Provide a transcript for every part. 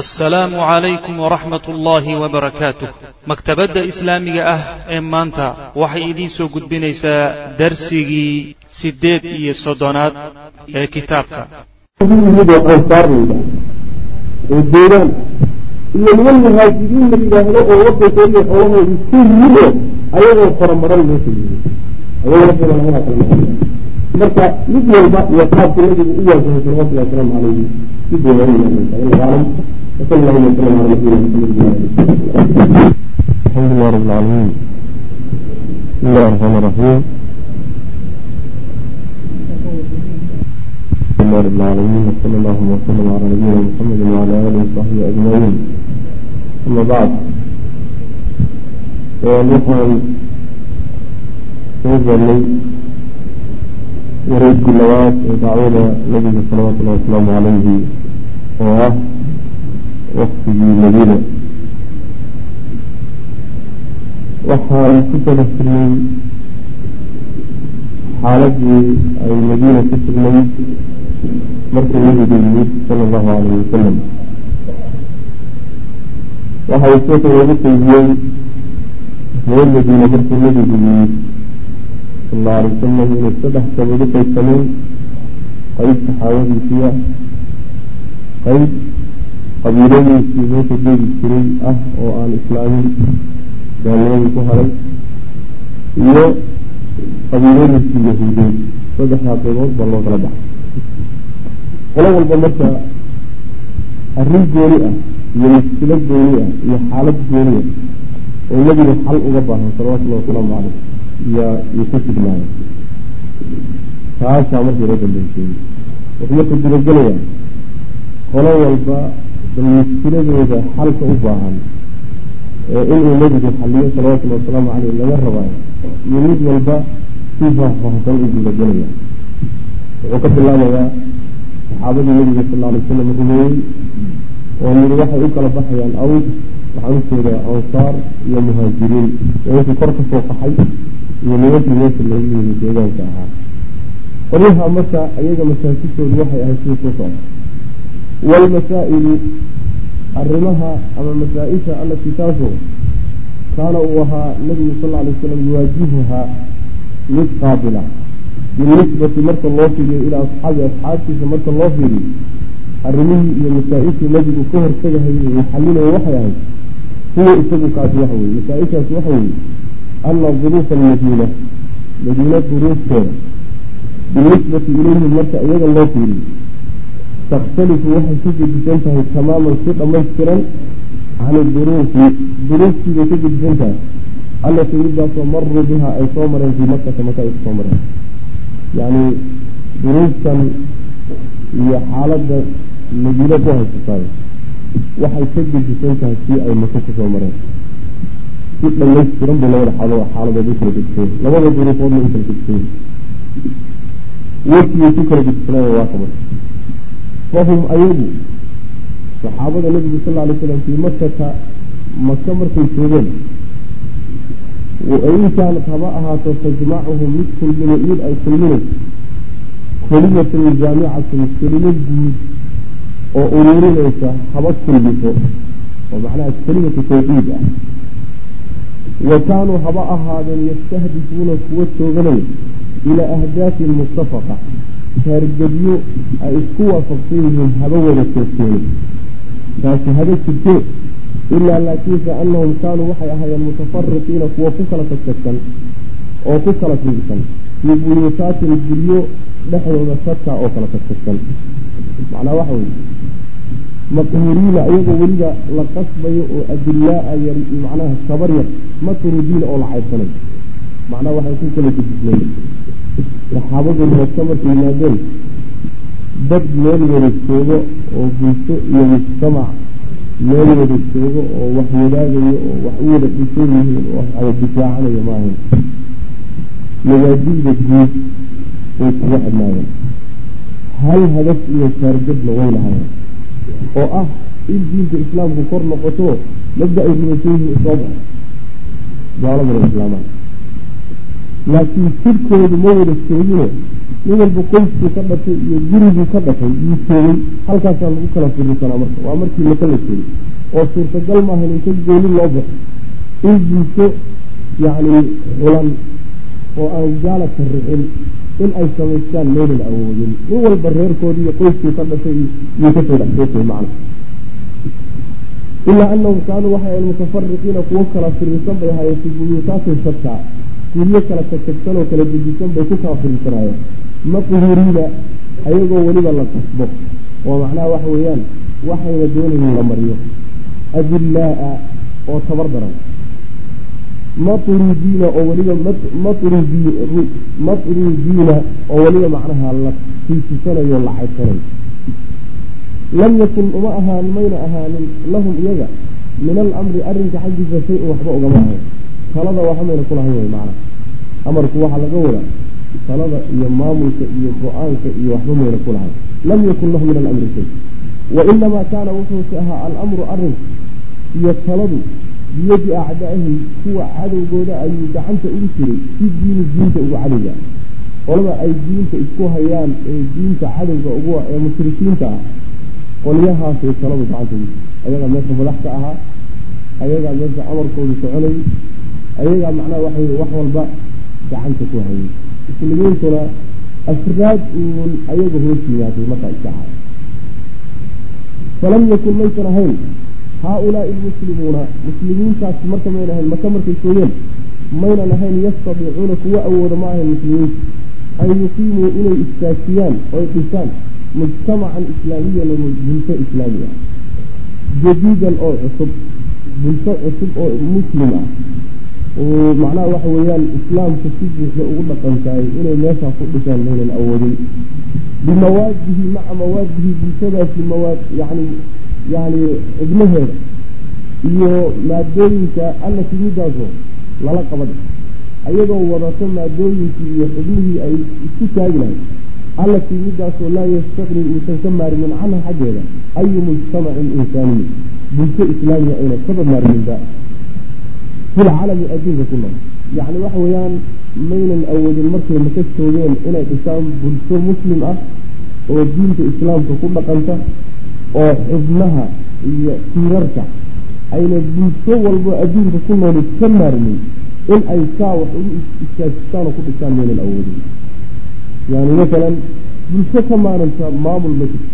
assalaamu calaykum waraxmat ullaahi wabarakaatuh maktabadda islaamiga ah ee maanta waxay idiin soo gudbinaysaa darsigii siddeed iyo soddonaad ee kitaabka. Ansaar la yidhahdo oo deegaan iyo niman muhaajiriin la yidhaahdo oo wadankoodiiyo xoolahoodu ku yimid oo ayagoo kala noqonaya marka mid walba iyo qaabka nabigu u waajahay salawatullahi wasalaamu calayhi الحمد لله رب العالمين بسم الله الرحمن الرحيم الحمد لله رب العالمين وصلى الله وسلم على نبينا محمد وعلى اله وصحبه اجمعين اما بعد waxaan soo galnay wareedkii labaad ee dacwada nabiga salawaatu llahi wasalaamu calayhi oo ah waktigii madiina waxaan ku kala firnay xaaladii ay madiina ku sugnayd markuu nabigu yimid sala allahu alayh wasalam waxay sheeka loogu qeybiyey reer madiina markuu nabigu yimid sal allau alay wasalam inay saddex kabood u qaybsameen qeyb saxaabadiisiia qeyb qabiiladiisii meesha deegi jiray ah oo aan islaamin gaalnimadii ku haray iyo qabiiladiisii yahuudeed saddexdaa qaybood baa loo kala baxay. Qolo walba marka arrin gooni ah iyo muskilo gooni ah iyo xaalad gooni ah oo nebiga xal uga baahan salawatullahi wasalaamu caleyh yaa iyo ku sugnaaya taasaa markii loo dambeysay. Wuxuu marka gudagelayaa qolo walba bal muskiladooda xalka u baahan ee inuu nebigu xaliyo salawatullahi wasalaamu caleyh laga rabaayo iyo mid walba si faahfaahsan u gudagelaya wuxuu ka bilaabayaa saxaabadii nebiga sal alay wasalam rumeeyey oo midi waxay u kala baxayaan aws waxaan u jeedaa ansaar iyo muhaajiriin. Nimankii kor ka soo qaxay iyo nimankii meesha loogu yimi deegaanka ahaa. Qolyaha marka iyaga masaajidoodu waxay ahayd sida soo socda walmasaa'ilu arrimaha ama masaa-isha allatii taasoo kaana uu ahaa nabigu sal alay slam yuwaajihuhaa mid qaabila. Binisbati marka loo fiiriyo ilaa asxaabi asxaabtiisa marka loo fiiriyo arrimihii iyo masaa-ishii nabigu ka hortagahayay uu xalinayo waxay ahayd huwa isagu kaasi waxa weye masaa-ishaasi waxa weeye ana duruufa almadiina madiina duruufteeda. Binisbati ilayhim marka iyaga loo fiiriyo takhtalifu waxay ka gedisan tahay tamaaman si dhamaystiran can duruufi duruuftii bay ka gedisan tahay allatii midaasoo maruu biha ay soo mareen fii makata maka ay ku soo mareen yacni duruuftan iyo xaaladda madiina ku haysataay waxay ka gedisan tahay si ay maka ku soo mareen si dhamaystiran bay labada xaalo xaaladood u kala gedisan labada duruufoodna u kala gedisan wejigay ku kala gedisanaaya waa ka marka fahum ayagu saxaabada nabigu sal alay slam fii makata maka markay joogeen in kaanat haba ahaato tajmacuhum mid kulmina mid ay kulminayso kelimatun jaamicatun kelimo guud oo ururinaysa haba kulmiso. Oo macnaha kelimatu tawxiid ah. Wa kaanuu haba ahaadeen yastahdifuuna kuwa tooganaya ilaa ahdaafin muttafaqa taargadyo ay isku waafaqsan yihiin haba wada toogteene taasi haba jirtee ilaa laakiinse anahum kaanuu waxay ahaayeen mutafariqiina kuwa ku kala tagtagsan oo ku kala fiigsan fii buyuutaatin guryo dhexdooda sadka oo kala tagtagsan. Macnaa waxa weye maqhuuriina iyagoo weliba la qasbayo oo adilaa yar macnaha sabar yar matrudiina oo la caybsanayo macnaha waxay ku kala gudisnay saxaabadu maka markay yimaadeen dad meel wada joogo oo bulsho iyo mujtamac. Meel wada joogo oo wax wadaagayo oo wax u wada dhisan yihiin oo wax wada difaacanayo maahan mabaadi'da guud way kaga xidhnaayeen hal hadaf iyo taargadna way lahaayeen. Oo ah in diinta islaamku kor noqoto mabda ay rumaysan yihiin isoo baxo gaaladana islaamaan laakiin jirkoodu ma wada joogine nin walba qoyskuu ka dhashay iyo guriguu ka dhashay yuu joogay halkaasaa lagu kala firisanaa marka. Waa markii la joogay oo suurtagal maahan inta gooni loo baxo. In bulsho yacni xulan oo aan gaala karricin in ay samaystaan maynan awoodin. Nin walba reerkoodii iyo qoyskuu ka dhashay yuu ka soo dhexsoosay macna ilaa anahum kaanuu waxay ahayn mutafariqiina kuwo kala firisan bay ahaayeen fi buyuutaatin shataa guryo kala tagtagsan oo kala dejisan bay ku kala firiisanaayeen maqhuriina ayagoo weliba la qasbo. Oo macnaha waxa weeyaan waxayna doonayin la mariyo. Adillaa oo tabar daran. Matrudiina oo weliba matrudiina oo weliba macnaha la tiisisanayo la caysanayo lam yakun uma ahaan mayna ahaanin lahum iyaga. Min alamri arrinka xaggiisa shay-un waxba ugama ahayn talada waxa mayna kulahayn wey macnaha amarku waxaa laga wadaa talada iyo maamulka iyo go'aanka iyo waxba mayna kulahayn lam yakun lahu min alamri shay. Wa inamaa kaana wuxuuse ahaa alamru arrinku iyo taladu biyadi acdaa'ihim kuwa cadowgooda ayuu gacanta ugu jiray si diini diinta ugu cadowga. Qolada ay diinta isku hayaan ee diinta cadowga ugu ee mushrikiinta ah qolyahaasay taladu gacanta ugu jirtay ayagaa meesha madax ka ahaa ayagaa meesha amarkoodu soconayay ayagaa macnaha waxa wey wax walba gacanta ku hayay muslimiintuna afraad uun ayaga hoos yimaaday markaa iska ahay falam yakun maysan ahayn haaulaai almuslimuuna muslimiintaas marka mayna ahayn maka markay sooyeen maynan ahayn yastadiicuuna kuwa awooda ma ahayn muslimiinta. An yuqiimuu inay istaajiyaan oy dhisaan mujtamacan islaamiyan bulsho islaami ah. Jadiidan oo cusub bulsho cusub oo muslim ah macnaha waxa weeyaan islaamka si buuxda ugu dhaqantahay inay meeshaa ku dhisaan maynan awoodin. Bimawaadihi maca mawaadihi bulshadaasi mawaad yani yani xubnaheeda iyo maadooyinka allati midaasoo lala qabad. Ayagoo wadato maadooyinkii iyo xubnihii ay isku taagi lahayd allatii midaasoo laa yastaqni uusan ka maarimin canha xaggeeda. Ayu mujtamacin insaaniyi bulsho islaamiya ayna kaba maariminba filcaalami adduunka ku nool yacni waxa weeyaan maynan awoodin markay maka joogeen inay dhisaan bulsho muslim ah oo diinta islaamka ku dhaqanta oo xubnaha iyo tiirarka ayna bulsho walbo adduunka ku nooli ka maarmin in ay saa wax ugu istaajistaan oo ku dhisaan maynan awoodin. Yani masalan bulsho ka maaranta maamul ma jirto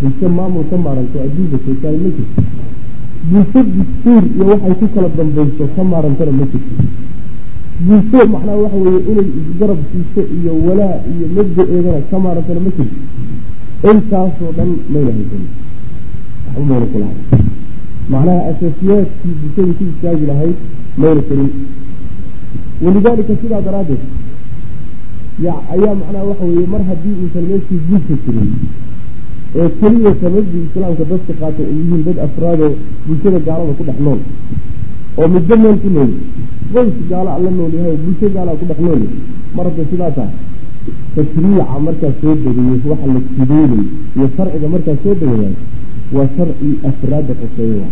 bulsho maamul ka maaranto adduunka joogtaay ma jirto bulsho dastuur iyo waxay ku kala dambayso ka maarantana ma jirto. Bulsho macnaha waxa weeye inay isgarab siiso iyo walaa iyo mabda-eedana ka maarantana ma jirto. Intaasoo dhan mayna haysan waxba mayna ku lahay macnaha asaasiyaadkii bulshadu ku istaagi lahayd mayna karin walidaalika sidaa daraaddeed ya ayaa macnaha waxa weeye mar haddii uusan meeshii bulsha jirin ee keliya sababdii islaamka dadka qaatay ay yihiin dad afraadoo bulshada gaalada ku dhex nool oo middo meel ku nool. Qoys gaala alla nool yahay bulsho gaala ku dhex nool mar hadda sidaa tahay tashriica markaa soo degayo waxa la sideynay iyo sharciga markaa soo degayaay waa sharci afraadda khuseeya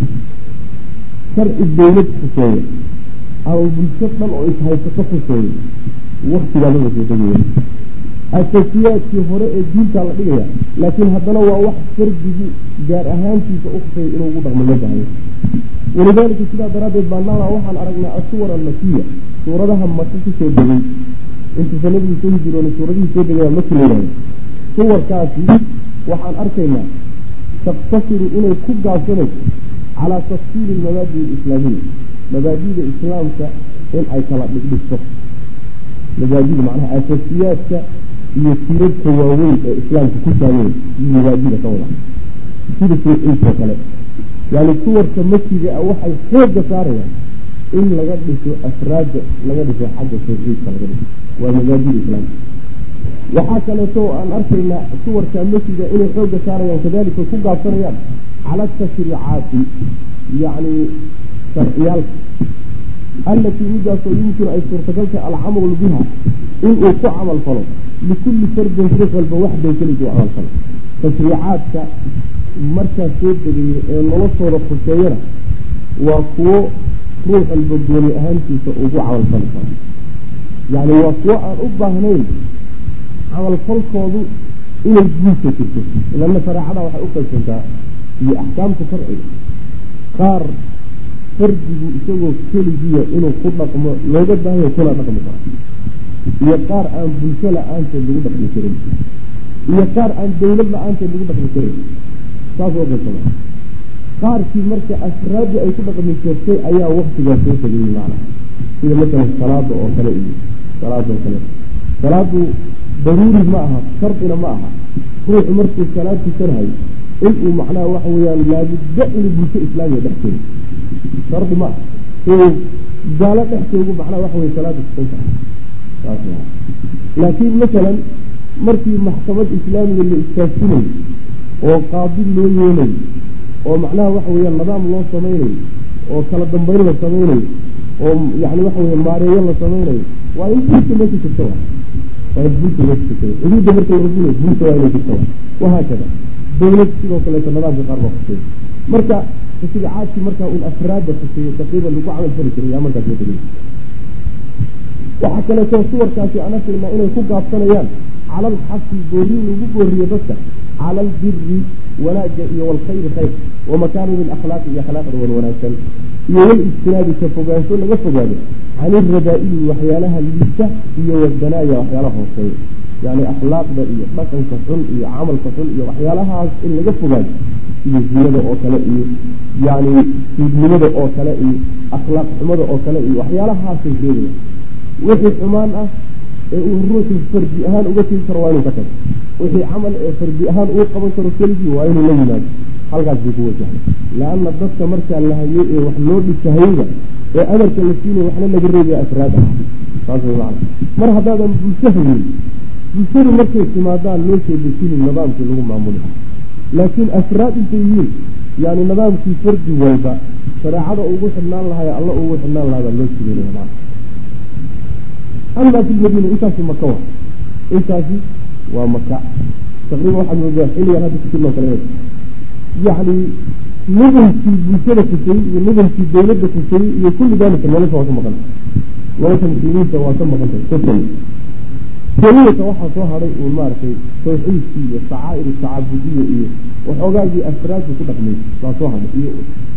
sharci dawlad khuseeya ama bulsho dhan oo ishaysato khuseeya waktigaa lama soo degaya asasiyaadkii hore ee diintaa la dhigaya laakiin haddana waa wax fardigii gaar ahaantiisa u inuu ugu dhaqmo baahayo walidaalika sidaa daraaddeed baa nala waxaan aragnaa asuwar almakiya suuradaha maka ku soo degay. Intuusa nabigu soo hijiroona suuradihii soo degaya maki la yidhahdo suwarkaasi waxaan arkaynaa taktasiru inay ku gaabsanayso calaa tafsiili mabaadi alislaamiya mabaadida islaamka in ay kala dhigdhigto mabaadida macnaha asaasiyaadka iyo tiirarka waaweyn ee islaamka ku taagay iyo mabaadida ka wada. Sida tawxiidkoo kale yani suwarka makiga a waxay xooga saarayaan in laga dhiso afraadda laga dhiso xagga tawxiidka laga dhiso. Waa mabaadida islaamka waxaa kaleeto aan arkaynaa suwarka makiga inay xooga saarayaan kadalika ku gaabsanayaan cala tashriicaati yacni sharciyaalka allatii midaasoo yumkinu ay suurtagaltahay alcamalu biha inuu ku camal falo likulli fardin ruux walba waxday keligii camal falo tashriicaadka markaa soo degaya ee noloshooda khuseeyana waa kuwo ruux walba gooni ahaantiisa ugu camal fali karo yacni waa kuwo aan u baahnayn camalfalkoodu inay guulka jirto ilana shareecada waxay u qaybsantaa iyo axkaamta sharciga qaar fardigu isagoo keligiya inuu ku dhaqmo looga baahanya kuna dhaqmi karo. Iyo qaar aan bulsho la'aanteed lagu dhaqmi karin. Iyo qaar aan dawlad la'aanteed lagu dhaqmi karin. Saas oo qaybsama qaarkii marka afraaddu ay ku dhaqmi jirtay ayaa waktigaa soo tegayey macnaha sida masalan salaada oo kale iyo salaada oo kale. Salaadu daruuri ma aha shardina ma aha. Ruuxu markuu salaad tukanahay inuu macnaha waxa weeyaan laabudda inuu bulsho islaamiya dhex joogo shardi ma. Inuu gaalo dhex joogo macnaha waxa weye salaada tukan kara laakiin masalan markii maxkamad islaamiga la istaagsinay oo qaadi loo yeelay oo macnaha waxa weeyaan nidaam loo samaynayo oo kala dambeyn la samaynayo oo yani waxa weye maareeyo la samaynayo waa in bulsha meesha jirta wa waa bulsha meesha jirta xuduudda marka la rafinayo bulsha waa inay jirta wa wahaakada dawlad sidoo kaleeto nidaamka qaar baa khuseeya marka tashriicaadkii markaa un afraadda khuseeya taqriiban lagu camal fali jiray yaa markaas waxaa kaleeto suwarkaasi aan arkaynaa inay ku gaabsanayaan cala alxaqi boorin lagu booriyo dadka cala albiri wanaagga iyo walkhayri khayr wa makaarim alakhlaaqi iyo akhlaaqda wan wanaagsan. Iyo walijtinaabi ka fogaansho laga fogaado can iradaa'ili waxyaalaha liita iyo wadanaaya waxyaalaha hooseeya yani akhlaaqda iyo dhaqanka xun iyo camalka xun iyo waxyaalahaas in laga fogaado iyo zinada oo kale iyo yani siidnimada oo kale iyo akhlaaq xumada oo kale iyo waxyaalahaasay sheegaya wixii xumaan ah ee uu ruuxu fardi ahaan uga tegi karo waa inuu ka tago. Wixii camal ee fardi ahaan uu qaban karo keligii waa inuu la yimaado. Halkaas bay ku wajahay laanna dadka markaa la hayay ee wax loo dhisahayba ee amarka la siinaya waxna laga reebaya afraad ah saas way macana mar haddaadan bulsho hayin bulshadu markay timaadaan loo soo nidaamkii lagu maamuli laakiin afraad intay yihiin yani nidaamkii fardi walba shareecada ugu xidhnaan lahay alla ugu xidhnaan lahaa baa loo jirinaya macana ama fi lmadiina intaasi maka wa intaasi waa maka taqriiban waxaad moodaa xilligan hadda kujirnoo kale yani nidankii bulshada kusayey iyo nidankii dawladda kusayey iyo kulli daalika nolosha waa ka maqan. Nolosha muslimiinta waa ka maqantay keliyata waxaa soo haday uun maaragtay tawxiidkii iyo sacaa'ir tacabudiya iyo waxoogaagii afraaddu ku dhaqmay baa soo hadhay iyo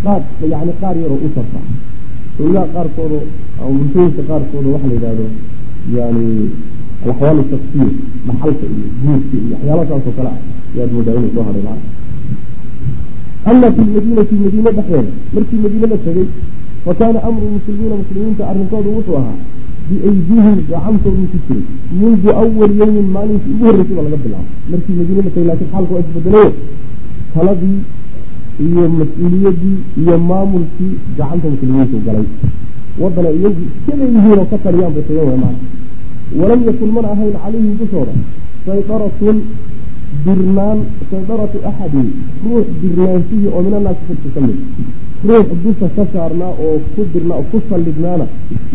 qaar yani qaar yaroo u sarfa dawlaha qaarkooda ama bulshooyinka qaarkooda waxa la yidhahdo yani alaxwaal shaksiya dhaxalka iyo guurka iyo waxyaala saas kale ah yaad moodaa inuu soo haday macana ama fi lmadiinati madiine dhexdeeda markii madiine la tegey fa kaana amru muslimiina muslimiinta arrinkoodu wuxuu ahaa biaydihim gacantoodu ku jiray mundu awal yowmin maalintii ugu horreysay ba laga bilaabo markii madiine la laakiin xaalka waa isbedelayo taladii iyo mas'uuliyadii iyo maamulkii gacanta muslimiintu galay wadana iyagu iska leeyihiin oo ka taliyaan bay tagan way maana walam yakun mana ahayn calayhim dushooda saydaratun dirnaan saydaratu axadin ruux dirnaanshihii oo min annaasi dadka ka mid ruux dusha ka saarnaa oo ku dirnaa oo ku sallidnaana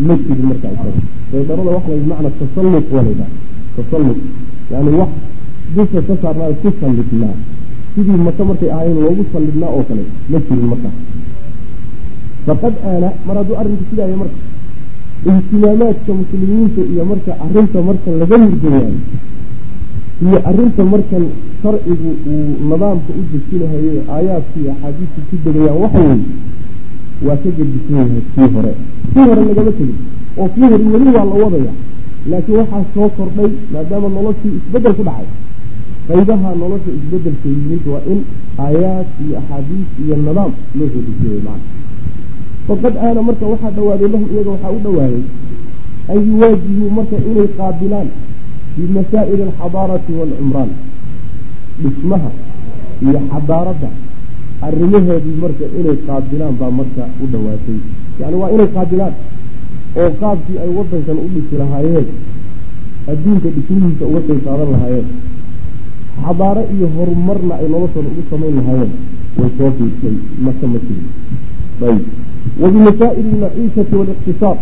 ma jirin markaa isaga. Saydarada waxa la macna tasalluq walayda tasalluq yani wax dusha ka saarnaa ku sallidnaa. Sidii maka markay ahaayeen loogu sallidnaa oo kale ma jirin markaa faqad aana mar hadduu arrinku sidaaya marka ihtimaamaadka muslimiinta iyo marka arrinta markan laga murgayaayo iyo arrinta markan sharcigu uu nidaamka u dejinahaye aayaadkii iyo axaadiistii ku degayaan waxa weeye waa ka gedisan yahay kii hore. Kii hore lagama tegin oo kii hore weli waa la wadaya laakiin waxaa soo kordhay maadaama noloshii isbeddel ku dhacay. Qaybaha nolosha isbeddelka yimid waa in aayaad iyo axaadiis iyo nidaam loo soo dejiyay macana faqad aana marka waxaa dhawaaday lahum iyaga waxaa u dhawaaday an yuwaajihuu marka inay qaabilaan bimasaa'ili alxadaarati waalcumraan dhismaha iyo xadaaradda arrimaheedii marka inay qaabilaan baa marka u dhawaatay yani waa inay qaabilaan oo qaabkii ay wadankan u dhisi lahaayeen adduunka dhismihiisa uga qayb qaadan lahaayeen xadaaro iyo horumarna ay noloshooda ugu samayn lahaayeen way soo fiirsay maka ma jirin ayb wabimasaa'ili almaciishati waaliqtisaad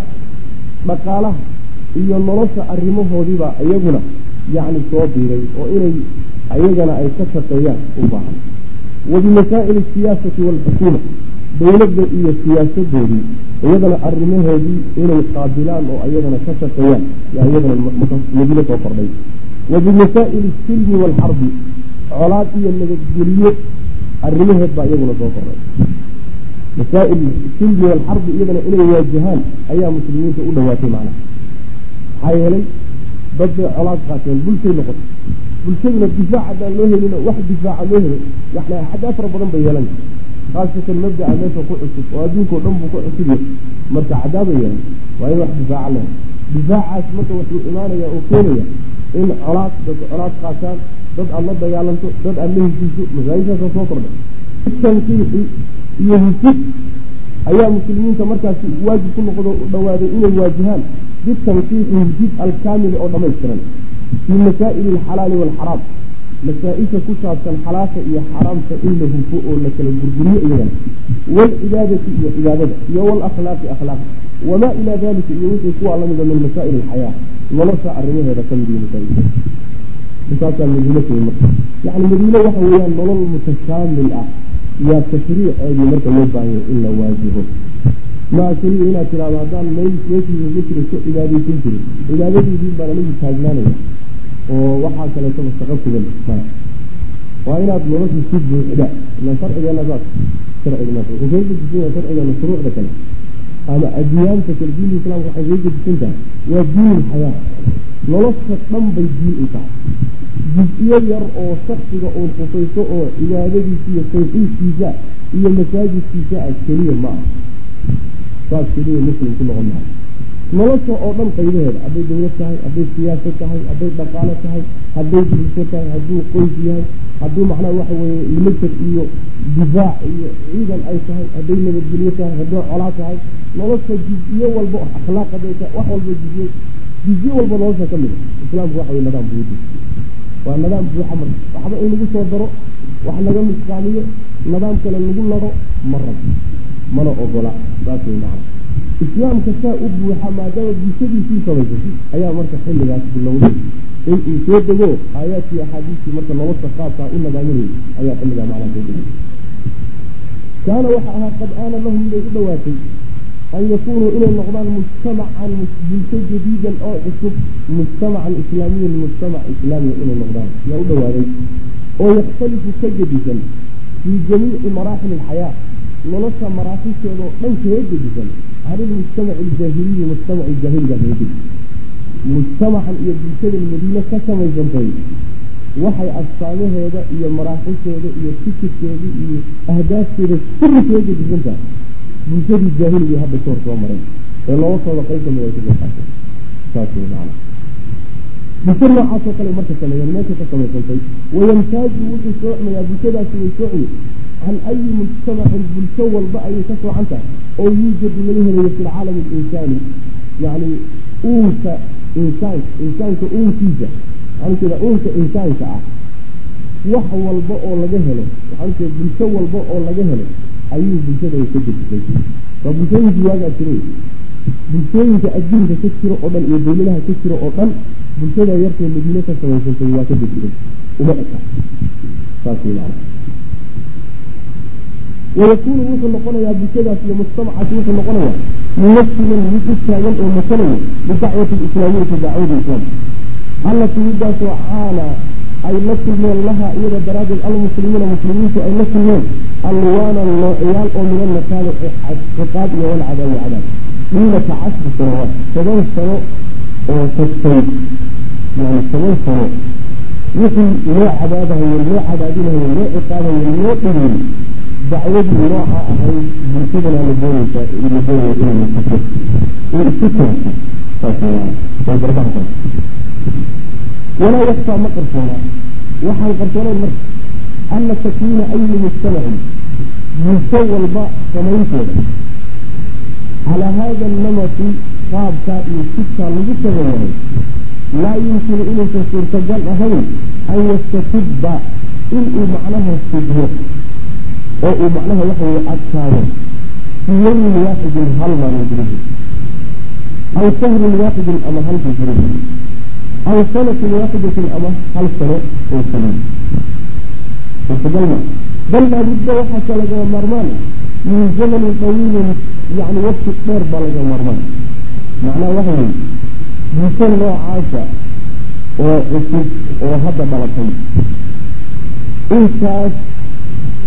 dhaqaalaha iyo nolosha arrimahoodiiba iyaguna yacni soo biiray oo inay ayagana ay ka shaqeeyaan u baahan. Wabimasaa'ili asiyaasati waalxukuuma dowladda iyo siyaasadoodii iyadana arrimahoodii inay qaabilaan oo ayagana ka shaqeeyaan yaa iyadana madiine soo kordhay. Wa bimasaa'ili silmi waalxarbi colaad iyo nabadgelyo arrimaheed baa iyaguna soo koray masaa'il silmi waalxarbi iyadana inay waajahaan ayaa muslimiinta u dhowaatay macnaha maxaa yeelay dad bay colaad qaateen bulshay noqotay bulshaduna difaac haddaan loo helino wax difaaca loo helo yani axaddaa fara badan bay yeelan khaasatan mabdaca meesha ku cusub oo adduunkao dhan buu ku cusub yahay marka cadaabay yeelan waa in wax difaaca leh difaacaas marka wuxuu imaanaya oo keenaya in colaad dad colaad qaataan dad aad la dagaalanto dad aad la heshiiso masaajishaasa soo kordha tanqiixi iyo hesib ayaa muslimiinta markaasi waajib ku noqdo u dhawaaday inay waajihaan bitanqiixi hesib alkaamili oo dhamaystiran. Fii masaa'ili alxalaali waalxaraam masaa-isha ku saabsan xalaasha iyo xaraamta in la hufo oo la kala gurguriyo iyagana waalcibaadati iyo cibaadada iyo waalakhlaaqi akhlaaq. Wamaa ilaa dalika iyo wixii kuwaa lamida min masaa'il alxayaa. Nolosha arrimaheeda ka mid iyo masaa'ilka. Intaasaa madiine kay marka. Yacni madiine waxa weeyaan nolol mutashaamil ah yaa tashriiceedii marka loo baahanya in la waajiho maa keliya inaad tiraahdo haddaan meel meeshiisa jiro ka cibaadaysan jirin cibaadadiisii baan anigu taagnaanaya oo waxaa kaleetaba shaqo kugan maya waa inaad nolosha si buuxda ila sharcigeena saas sharcigana wuxuu kaga gedisan yahay sharcigeena shuruucda kale ama adiyaanta kale diinta islaamka waxay kaga gedisan tahay waa diin xayaa nolosha dhan bay diin u tahay juz-iyo yar oo shaksiga uun khusayso oo cibaadadiisa iyo tawxiidkiisa iyo masaajidkiisa ah keliya ma ah saas keliya muslim ku noqon maayo nolosha oo dhan qaybaheeda hadday dawlad tahay hadday siyaasa tahay hadday dhaqaalo tahay hadday bulsho tahay hadduu qoys yahay hadduu macnaha waxa weeye militad iyo difaac iyo ciidan ay tahay hadday nabadgelyo tahay hadday colaa tahay nolosha juz-iyo walba akhlaaq hadday tahay wax walba juz-iyo juz-iyo walba nolosha ka mid a islaamku waxa weye nidaam buudi waa nidaam buuxa marka waxba in lagu soo daro wax laga misqaamiyo nidaam kale lagu laro ma rabo mana ogola? Saas way macna islaamka saa u buuxa maadaama bulshadiisii samaysatay ayaa marka xilligaas bilowday. In uu soo dego aayaadkii axaadiistii marka nolosha qaabkaa u nadaaminayay ayaa xilligaa macnaha soo degay. Kaana waxa ahaa qad aana lahum miday u dhowaatay an yakunuu inay noqdaan mujtamacan bulsho jadiidan oo cusub mujtamacan islaamiyan mujtamac islaamiya inay noqdaan. Yaa u dhowaaday oo yakhtalifu ka gedisan fii jamiici maraaxil alxayaa nolosha maraaxisheeda oo dhan kaga gedisan can ilmujtamaci aljaahiliyi mujtamaci jaahiliga kaga mujtamacan iyo bulshada madiine ka samaysantay waxay astaamaheeda iyo maraaxisheeda iyo fikirkeeda iyo ahdaafteeda kulli kaga gedisan tahay. Bulshadii jaahiliga hadda ka hor soo mareen ee noloshooda qayb ka mid saas wey bulsho noocaasoo kale marka sameeyeen meesha ka samaysantay wayamtaaju wuxuu soocmayaa bulshadaasi way soocmi can ayi mujtamacin bulsho walba ayay ka soocan tahay oo yuujadu laga helayo fi lcaalami alinsaani. Yacni uunka insaanka insaanka uunkiisa. Waxaan ujeeda uunka insaanka ah. Wax walba oo laga helo waxaan ujeeda bulsho walba oo laga helo ayuu bulshada ka gedisay waa bulshooyinkii waagaa jiray bulshooyinka adduunka ka jiro oo dhan iyo dawladaha ka jiro oo dhan bulshada yartee madiine ka samaysantay waa ka gediday uma macana wayakuunu wuxuu noqonayaa bulshadaas iyo mujtamacaasi wuxuu noqonayaa muwasilan mid u taagan oo masalaya bidacwati lislaamiyati dacwada islaamka allatii midaasoo caana ay la kulmeen laha iyada daraaddeed almuslimiina muslimiintu ay la kulmeen alwaanan noocyaal oo min almasaalixi ciqaab iyo walcadaabi cadaab diinata cashri sanawaat toban sano oo tagtay yani toban sano wixii loo cadaabahayo loo cadaabinahayo loo ciqaabayo loo dhigin dacwadii nooca ahayd bulshadana la doonaysa la doonaya inay naqato in isu taagto saas weeyaan way garbaha tahay walaa yakfaa ma qarsoona calaa haada namati qaabkaa iyo sidkaa lagu sameeyahay laa yumkinu inaysan suurtagal ahayn an yastatibba inuu macnaha sidyo oo uu macnaha waxa weye adkaado fii yawmin waaxidin hal maalin gudaheed aw shahrin waaxidin ama hal bil gudaheed aw sanatin waaxidatin ama hal sano oo saliid suurtagal ma bal laabudda waxaase lagama maarmaan min zamanin tawiilin yani waqti dheer baa lagama maarmaan macnaha waxa weye bulsho noocaasa oo cusub oo hadda dhalatay intaas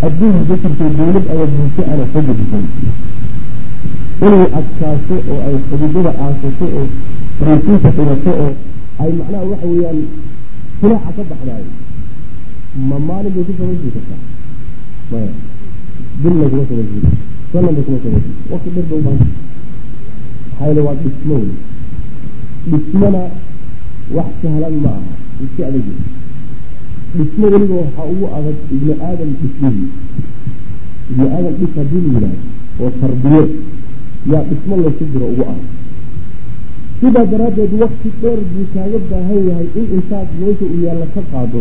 adduunka ka jirtay dawlad ama bulsho ana ka gudisay inay adkaato oo ay xididada aasato oo raysiinka dhigato oo ay macnaha waxa weeyaan silaaca ka baxdaayo ma maalin bay ku samaysii kartaa maya dilna kuma samaysii sananba kuma samaysii wakti dher ba maxaa yeele waa dhismo wey dhismona wax sahlan ma aha iska adagi dhismo weliba waxaa ugu adag ibni aadam dhismihii ibni aadam dhis haddii la. Yidhahdo oo tarbiyeed yaa dhismo laysu jiro ugu adag sidaa daraaddeed wakti dheer buu kaaga baahan yahay in intaad meesha u yaalla ka qaado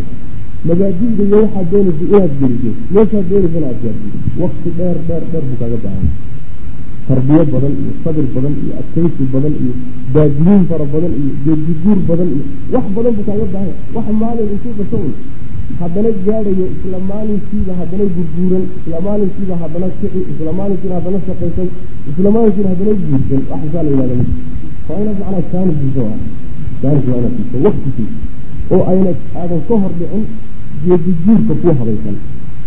mabaadi'da iyo waxaad doonaysa inaad geliso meeshaad doonaysana aad gaarsiiso. Wakti dheer dheer dheer buu kaaga baahan tarbiyo badan iyo sabir badan iyo adkaysi badan iyo daadiyiin fara badan iyo geediguur badan iyo wax badan buu kaaga baahan wax maalin intuu dhasho un haddana gaadhayo isla maalinkiiba haddana gurguuran isla maalinkiiba haddana kici isla maalinkiina haddana shaqaysan isla maalinkiina haddana guursan. Waxaasaa la yihahda waa inaad macnaa jaanibkiisa waa jaanibki waa inaad siiso waktikiisa oo ayna aadan ka hor dhicin geediguurka ku habaysan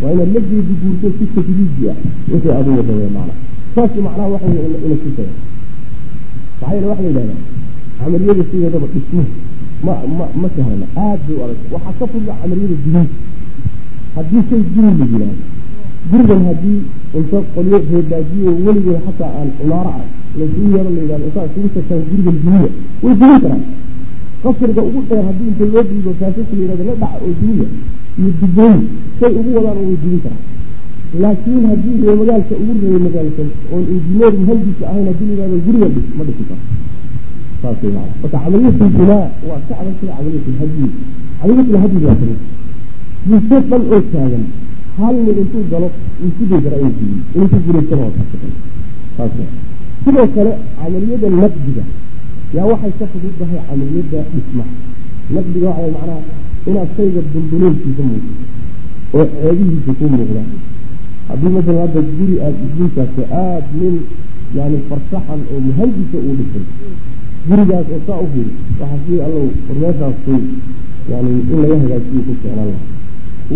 waa inaad la geediguurto si tajriiji ah. Wixii aad u wadaya macna saas macnaha waxa wey ina tusaya maxaa yeele waxa la yidhahdaa camaliyada sideedaba dhismuhu ma ma ma sahlana. Aad bay u adag. Waxaa ka fudla camaliyada guriga haddii shay guri la yidhaahdo gurigan haddii inta qolyo reebaajiyo weligood xataa aan cumaaro arag laysugu yeero la yidhahdo. Intaa isugu tagtaan gurigan duniya way dumin karaan qasriga ugu dheer haddii inta loo dhiibo kaasasa la yidhahdo la dhaca oo duniya iyo dubooyin say ugu wadaan way dumin karaan laakiin haddii ree magaalka ugu reebay magaalkan oon injineer muhandisa ahayn haddii la yidhahdo gurigan dhis ma dhisi karo. Saas way macana marka camaliyatu binaa waa ka adag sida camaliyatu lhadyi camaliyatu lhadyi waa ka mid bulsho dhan oo taagan hal nin intuu galo uu ku day kara inuu inuu ku guulaysana saas sidoo kale camaliyada naqdiga yaa waxay ka fududahay camaliyada dhismaha naqdiga waxay macnaha inaad shayga dulduleelkiisa muujiso oo ceebihiisa ku muuqda. Haddii masalan hadda guri aada isguulkaasta aada nin yani farsaxan oo muhandisa uu dhisay gurigaas oo saa u firi waxaa sii allow warmeeshaasay yani in laga hagaajiyo ku jeclaan laha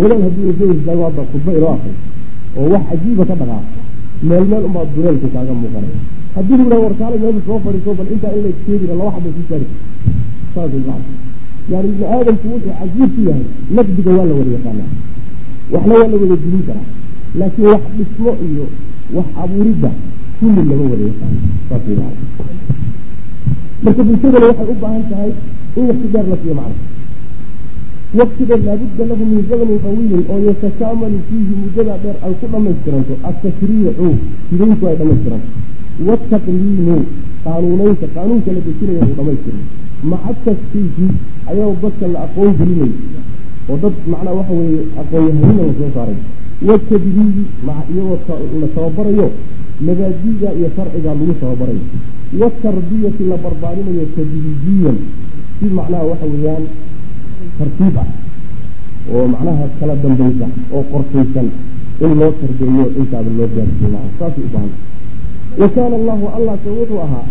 wadaad haddii istaago hadda khudba inoo akray oo wax cajiiba ka dhaqaaq meel meel unbaa duleelku kaaga muuqanaya haddii lu yidhaha meesha soo fadhiiso bal intaa in la keedina laba xabay ku saari saas yani ibni aadamku wuxuu cajiib ku yahay naqdiga waa la wada yaqaanaa waxna waa la wada dilin karaa. Laakiin wax dhismo iyo wax abuuridda kulli lama wada yaqaano saas marka bulshadana waxay u baahan tahay in waktigaar la siiyo macna waktiga laabudda lahu min zamanin qawiilin oo yatakaamalu fiihi muddadaa dheer ay ku dhamaystiranto atashriicu sidayntu ay dhamaystiranto wataqliinu qaanuunaynta qaanuunka la dejinaya uu dhamaystiran maca tasfiifi ayao dadka la aqoon gelinay oo dad macnaa waxa weeye aqoonyahanina la soo saaray watadriibi iyagoo la tababarayo mabaadi'da iyo sharciga lagu tababarayo watarbiyati la barbaarinayo tadriijiyan si macnaha waxa weeyaan tartiib ah oo macnaha kala dambaysa oo qorshaysan in loo tarbeeyo intaaba loo gaarsiiyo maa saasay u baahanta wa kaana allahu allahka wuxuu ahaa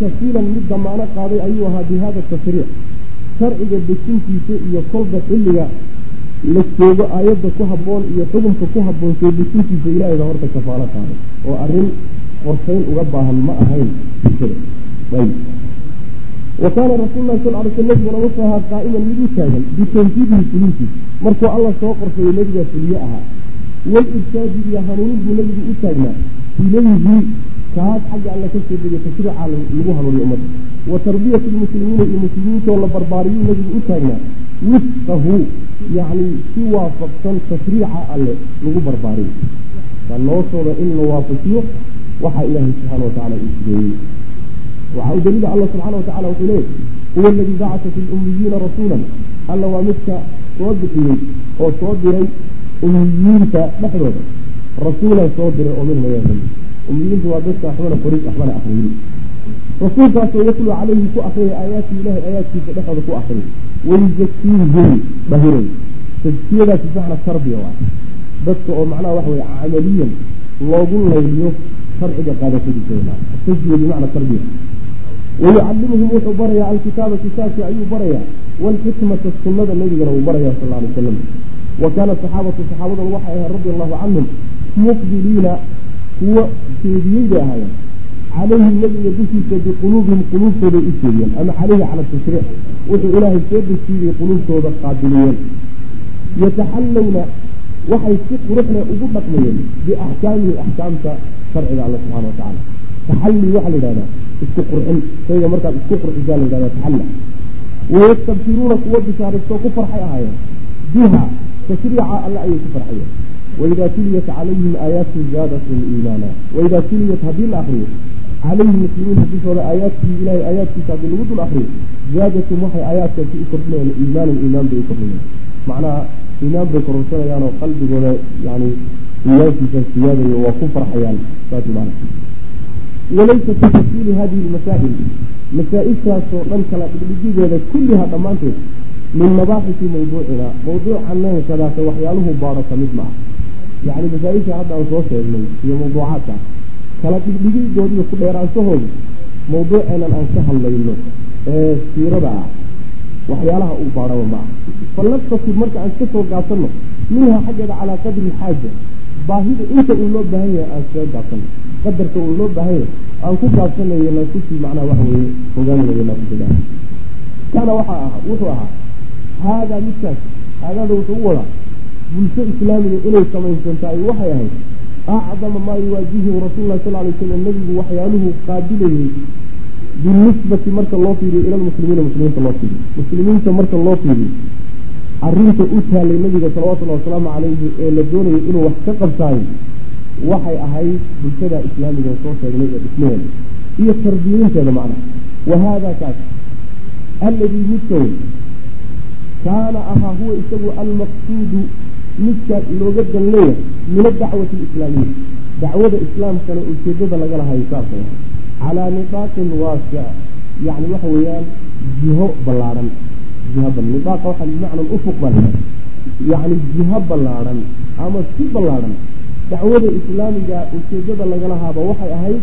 kafiilan mid damaano qaaday ayuu ahaa bi hada tashriic sharciga dejintiisa iyo kolba xilliga la joogo aayadda ku habboon iyo xukunka ku habboon soo dejintiisa ilaahayba horta kafaalo qaaday oo arrin qorshayn uga baahan ma ahayn bulshada wa kaana rasuul lahi sal ly sl nabiguna wuxuu ahaa qaa'iman mid u taagan bitanfiidihi fulintiisa markuu alla soo qorshayo nebigaa fuliye ahaa wal-irshaadi iyo hanuunin buu nebigu u taagnaa ilayhi kaas xagga alla ka soo degay tashriica lagu hanuuniyo ummadda wa tarbiyati lmuslimiina iyo muslimiintoo la barbaariyuu nebigu u taagnaa wifqahu yacni si waafaqsan tashriica alle lagu barbaariyo waa noloshooda in la waafajiyo waxaa ilaahay subxaana watacala uu sideeyey waxaa u daliila alla subxaana watacala wuxuu leeyay huwa aladii bacata fi lummiyiina rasuulan alla waa midka soo bixiyey oo soo diray ummiyiinta dhexdooda rasuulan soo diray oo minhum ayaga ka mid ummiyiintu waa dadka waxbana qoris waxbana akriyin rasuulkaasoo yatluu calayhi ku akriyay aayaati ilahi aayaadkiisa dhexooda ku akriyay wayuzakiihim dhahiray tadkiyadaasi macna tarbiya waa. Dadka oo macnaha waxa weye camaliyan loogu layliyo sharciga qaadashadiisa bimacna tarbiya. Wayucallimuhum wuxuu barayaa alkitaaba kitaabkii ayuu barayaa. Waalxikmata sunnada nebigana uu baraya sal alay wasalam wa kaana saxaabatu saxaabadan waxay ahayd radi allahu canhum muqbiliina kuwo jeediyey bay ahaayeen calayhi nebiga dushiisa biquluubihim quluubtooday u jeediyeen. Ama calayhi cala tashriic. Wuxuu ilaahay soo dejiiyey quluubtooda qaabiliyeen yataxallawna waxay si quruxle ugu dhaqmayeen biaxkaamihi axkaamta sharciga alle subxana wa tacala taxalli waxaa la yidhahdaa isku qurxin. Shayga markaad isku qurxisaa la yidhahda taxalla. Wayastabsiruuna kuwo bishaaristoo ku farxay ahaayeen. Biha tashriica alle ayay ku farxayeen waidaa tuliyat calayhim aayaatu zaadatum iimaana waidaa tuliyat haddii la akriyo calayhim muslimiinta dushooda aayaadkii ilahay aayaadkiisa haddii lagu dul akriyo zaadatum waxay aayaadkaasi u kordhinayaan iimaanan iimaan bay u kordhinayaan macnaha iimaan bay kororsanayaan oo qalbigooda yani iimaankiisa siyaadayo waa ku farxayaan saas maana walaysa fi tafsiili hadihi lmasaa'il masaa-ishaasoo dhan kala dhigdhigideeda kulliha dhammaanteed min mabaaxisi mawduucina mawduucaneen kadaata waxyaaluhu baadho ka mid ma ah yacni masaa-isha hadda aan soo sheegnay iyo mawduucaadka kala dhigdhigidoodiiyo ku dheeraanshahoodu mawduuceenan aan ka hadlayno ee siirada ah waxyaalaha uu baadhaba ma ah falnastasib marka aan ka soo gaabsanno minha xaggeeda calaa qadri lxaaja baahida inta uu loo baahan yahay aan kaga gaabsanno qadarka uu loo baahan yahay aan ku gaabsanayo nakusii macnaha waxa weeye hogaaminayo nakusiga kaana waxaa ahaa wuxuu ahaa haadaa midkaas haadaada wuxuu u wadaa bulsho islaamiga inay samaysantahay waxay ahayd acdama maa yuwaajihu rasuullah sal lay slam nebigu waxyaaluhu qaabilayey binisbati marka loo fiiriyo ila lmuslimiina muslimiinta loo fiiriyo. Muslimiinta marka loo fiiriyo arinta u taalay nabiga salawatullahi wasalaamu calayhi ee la doonayay inuu wax ka qabtaayo waxay ahayd bulshada islaamiga soo sheegnay ee dhismaheeda iyo tarbiyinteeda macnaha. Wa haada kaas alladii midka wey kaana ahaa huwa isagu almaqsuudu midka looga dan leeyahay min adacwati alislaamiya. Dacwada islaamkana ujeedada laga lahayo saasay ahay calaa nidaaqin waasic yani waxa weeyaan jiho ballaadhan jiha nidaaqa waxaa bimacna ufuq baa lahaha yacni jiho ballaadhan ama si ballaadhan dacwada islaamiga ujeedada lagalahaaba waxay ahayd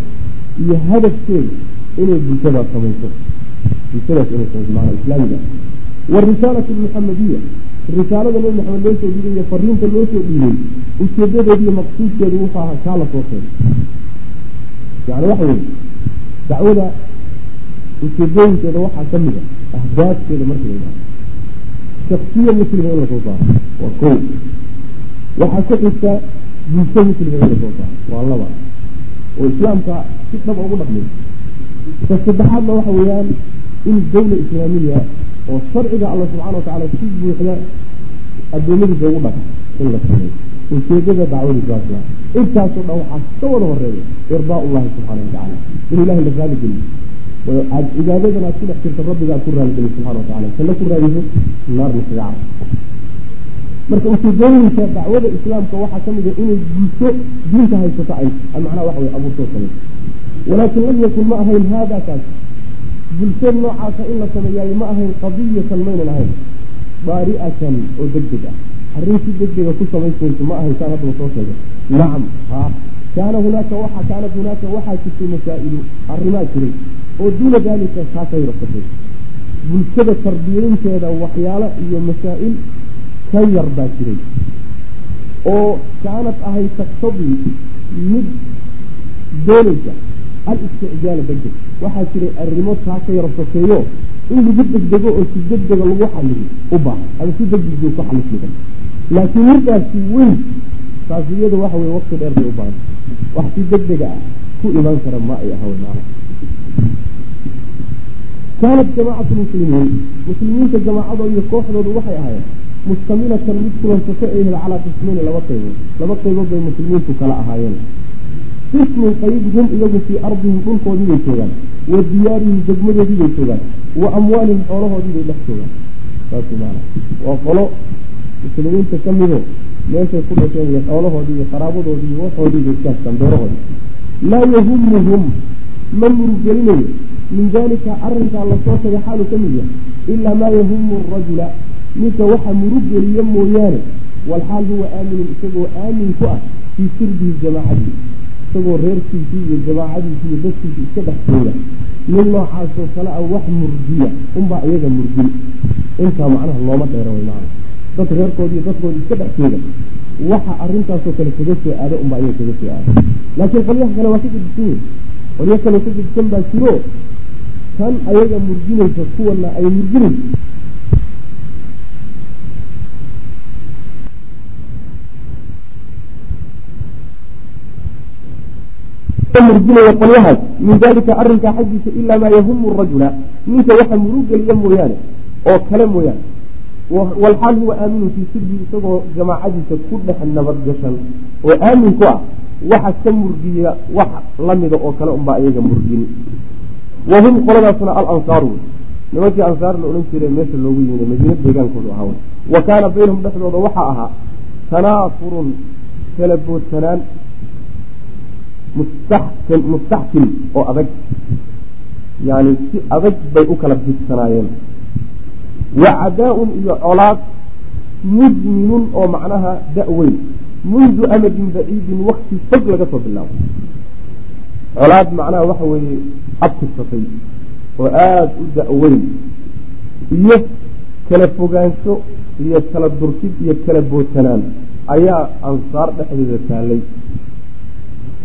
iyo hadafkeeda inay bulshadaas samayso. Bulshadaas inay samayso maana islaamiga. Warisaalatu almuxamadiya risaalada nebi maxamed loo soo dhiibay iyo fariinta loo soo dhiibay ujeedadeeda iyo maqsuudkeedu wuxuu ahaa kaa la soo sheegay yani waxa weye dacwada ujeedooyinkeeda waxaa ka mid a ahdaafkeeda marka la shaksiya muslima in la soo saaro waa ko waxaa ku xigta bulsho muslima in la soo saaro waa laba. Oo islaamka si dhaba ugu dhaqmay. Ka saddexaadna waxa weeyaan in dawla islaamiya oo sharciga alla subxana watacala si buuxda adoomadiisa ugu dhaqa in la sameeyo. Ujeedada dacwada saasla intaasoo dhan waxaa ka wada horreeya irdaa ullahi subxaana watacala in ilahay la raali geliyo. Aad cibaadadan aad ku dhex jirta rabbiga aad ku raaligeliy subxana watacala kala ku raadiso naarna kaga carab marka ujeedooyinka dacwada islaamka waxaa ka mid a inay bulsho diinta haysato ay macnaha waxa way abuurtoo samayso walaakin lam yakun ma ahayn haada kaas bulsho noocaasa in la sameeyaay ma ahayn qadiyatan maynan ahayn. Daari'atan oo deg deg ah. Arrin si deg dega ku samaysmayso ma ahayn saan haddaba soo sheegay. Nacam ha. Kaana hunaaka waxa kaanat hunaaka waxaa jirtay masaa'ilu arrimaa jiray oo duuna daalika kaasay rabsatay bulshada tarbiyeynteeda waxyaalo iyo masaa'il ka yar baa jiray. Oo kaanad ahay taktadii mid doonaysa al-isticjaala waxaa jiray arrimo taa ka yar sokeeyo in lagu degdego oo si degdega lagu xaliyo u baahan. Ama si degdeg ku xalismidan laakiin midaasi weyn taasi iyada waxa weye waqti dheer bay u baahan. Wax si degdega ah ku imaan kara ma ay ahawen maana kaanat jamaacatu muslimiin. Muslimiinta jamaacadooda iyo kooxdoodu waxay ahaayeen mustamilatan mid kulansato ay hel calaa qismayni laba qaybood. Laba qaybood bay muslimiintu kala ahaayeen qismun qayb hum iyagu fii ardihim dhulkoodii bay joogaan wa diyaarihim degmadoodii bay joogaan wa amwaalihim xoolahoodii bay dhex joogaan. Saas maana. Waa qolo muslimiinta ka mido meeshay ku dhasheen iyo xoolahoodii iyo qaraabadoodii iyo waxoodii bay iskaastaan beerahoodii laa yahumuhum ma murugelinayo min daalika arrinkaa la soo tagay xaalu ka mid yahay ilaa maa yahumu arajula ninka waxa murugeliya mooyaane walxaal huwa aaminun isagoo aamin ku ah fii sirbihi jamaacadii isagoo reerkiisii iyo jamaacadiisii iyo dadkiisii iska dhex jooga. Nin noocaasoo kale a wax murdiya unbaa iyaga murgin intaa macnaha looma dheera way macna dad reerkoodi iyo dadkoodi iska dhex jeeda waxa arrintaasoo kale kaga soo aado unbaa iyaga kaga soo aado. Laakiin qolyaha kale waa ka gedisan yihiin qolyo kale ka gedisan baa jiro. Tan ayaga murginaysa kuwana ay murginayso murginaya qolyahaas min dalika arrinkaa xaggiisa ilaa maa yahumu rajula ninka waxa murugeliya mooyaane oo kale mooyaane walxaal huwa aaminu fii sirbii isagoo jamaacadiisa ku dhex nabadgashan oo aamin ku ah waxa ka murgiya wax lamida oo kale unbaa iyaga murgin wahum qoladaasna alansaaru nimankii ansaar la odhan jiray meesha loogu yimid madiina deegaankoodu ahaa wa kaana baynahum dhexdooda waxaa ahaa tanaafurun kala boodsanaan mustaxkim oo adag yani si adag bay u kala fidsanaayeen wa cadaa-un iyo colaad mudminun oo macnaha da-weyn. Mundu amadin baciidin wakti fog laga soo bilaabo. Colaad macnaha waxa weeye abtisatay oo aada u da-weyn. Iyo kala fogaansho iyo kala durkid iyo kala boodsanaan ayaa ansaar dhexdeeda taalay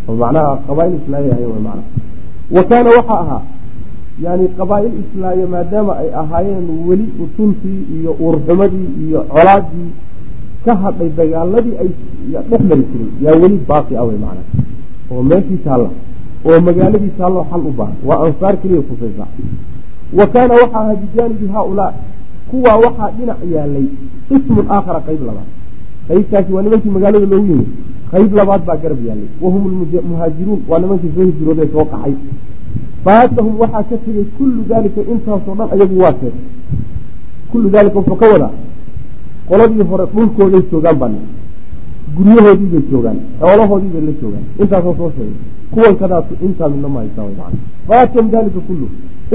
oo macnaha qabaail islaamiya ahay macnaha. Wa kaana waxaa ahaa yani qabaa-il islaamiya maadaama ay ahaayeen weli utuntii iyo uurxumadii iyo colaadii ka hadhay dagaaladii ay dhex mari jiray yaa weli baaqi ah wey macnaha. Oo meeshii taalla oo magaaladii taalloo xal u baahan waa ansaar keliya kusaysa wa kaana waxaa ahaa bijaanibi haaulaa kuwaa waxaa dhinac yaalay ismun aakhara qayb labaad. Qaybtaasi waa nimankii magaalada loogu yimid qayb labaad baa garab yaallay wahum muhaajiruun waa nimankii soo hijrooday soo qaxay faatahum waxaa ka tegey kullu daalika intaasoo dhan ayagu waa teeg kullu daalika wuxuu ka wadaa qoladii hore dhulkooday joogaan baa guryahoodii bay joogaan xoolahoodii bay la joogaan. Intaasoo soo sheegay. Kuwan kadaasu intaa midna ma haysaa way faatahum daalika kullu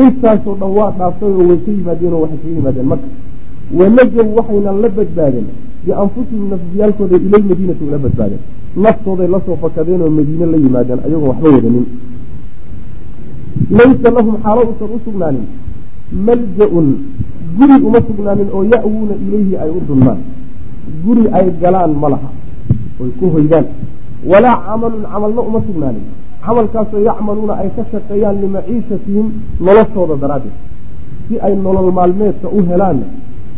intaasoo dhan waa dhaaftay oo way ka yimaadeen oo waxay kaga yimaadeen marka wanajow waxayna la badbaadeen bianfusihim nafsiyaalkooda ilalmadiinati ula badbaadeen naftooday la soo fakadeen oo madiine la yimaadeen ayagoo waxba wadanin laysa lahum xaalo usan u sugnaanin. Malja-un guri uma sugnaanin oo ya-wuuna ilayhi ay u dunmaan guri ay galaan ma laha. Oy ku hoydaan. Walaa camalun camalna uma sugnaanin. Camalkaasoo yacmaluuna ay ka shaqeeyaan limaciishatihim noloshooda daraaddeed. Si ay nolol maalmeedka u helaanna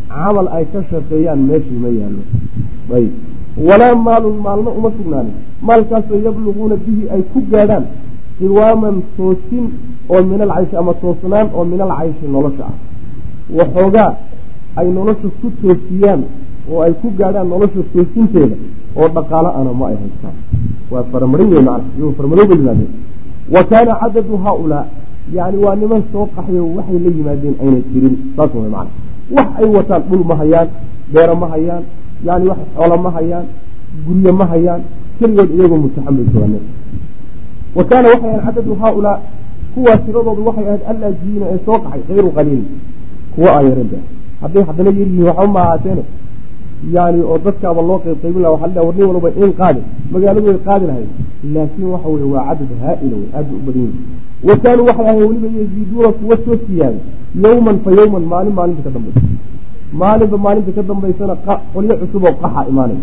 camal ay ka shaqeeyaan meeshii ma yaallo. Ayb walaa maalun maalna uma sugnaanin. Maalkaasoo yabluguuna bihi ay ku gaadhaan qiwaaman toosin oo min alcayshi ama toosnaan oo min alcayshi nolosha ah. Waxoogaa ay nolosha ku toosiyaan oo ay ku gaadhaan nolosha toosinteeda oo dhaqaalo ana ma ay haystaan. Waa faramarin wey macna iyagoo farmadooba yimaadeen. Wa kaana cadadu haaulaa yani waa niman soo qaxyo waxay la yimaadeen ayna jirin saas way macna. Wax ay wataan dhul ma hayaan beero ma hayaan yani wax xoolo ma hayaan guryo ma hayaan keligood iyagoo joogaaneen wa kaana waxay ahayd cadadu haaulaa kuwaa tiradoodu waxay ahayd allaajiyiina ee soo qaxay kayru qaliilin kuwa aan yarin be hadday haddana yaryihiin waxba ma ahaateene yani oo dadkaaba loo qayb qaybin laha waxa war nin walba in qaadi magaaladu way qaadi lahayd laakiin waxa weye waa cadad haa-ila wey aada u badan yihiin wa kaanuu waxay ahayn weliba yaziiduuna kuwa soo siyaaday yawman fa yawman maalin maalinta ka dambaysa maalinba maalinta ka dambaysana qolyo cusub oo qaxa imaanaya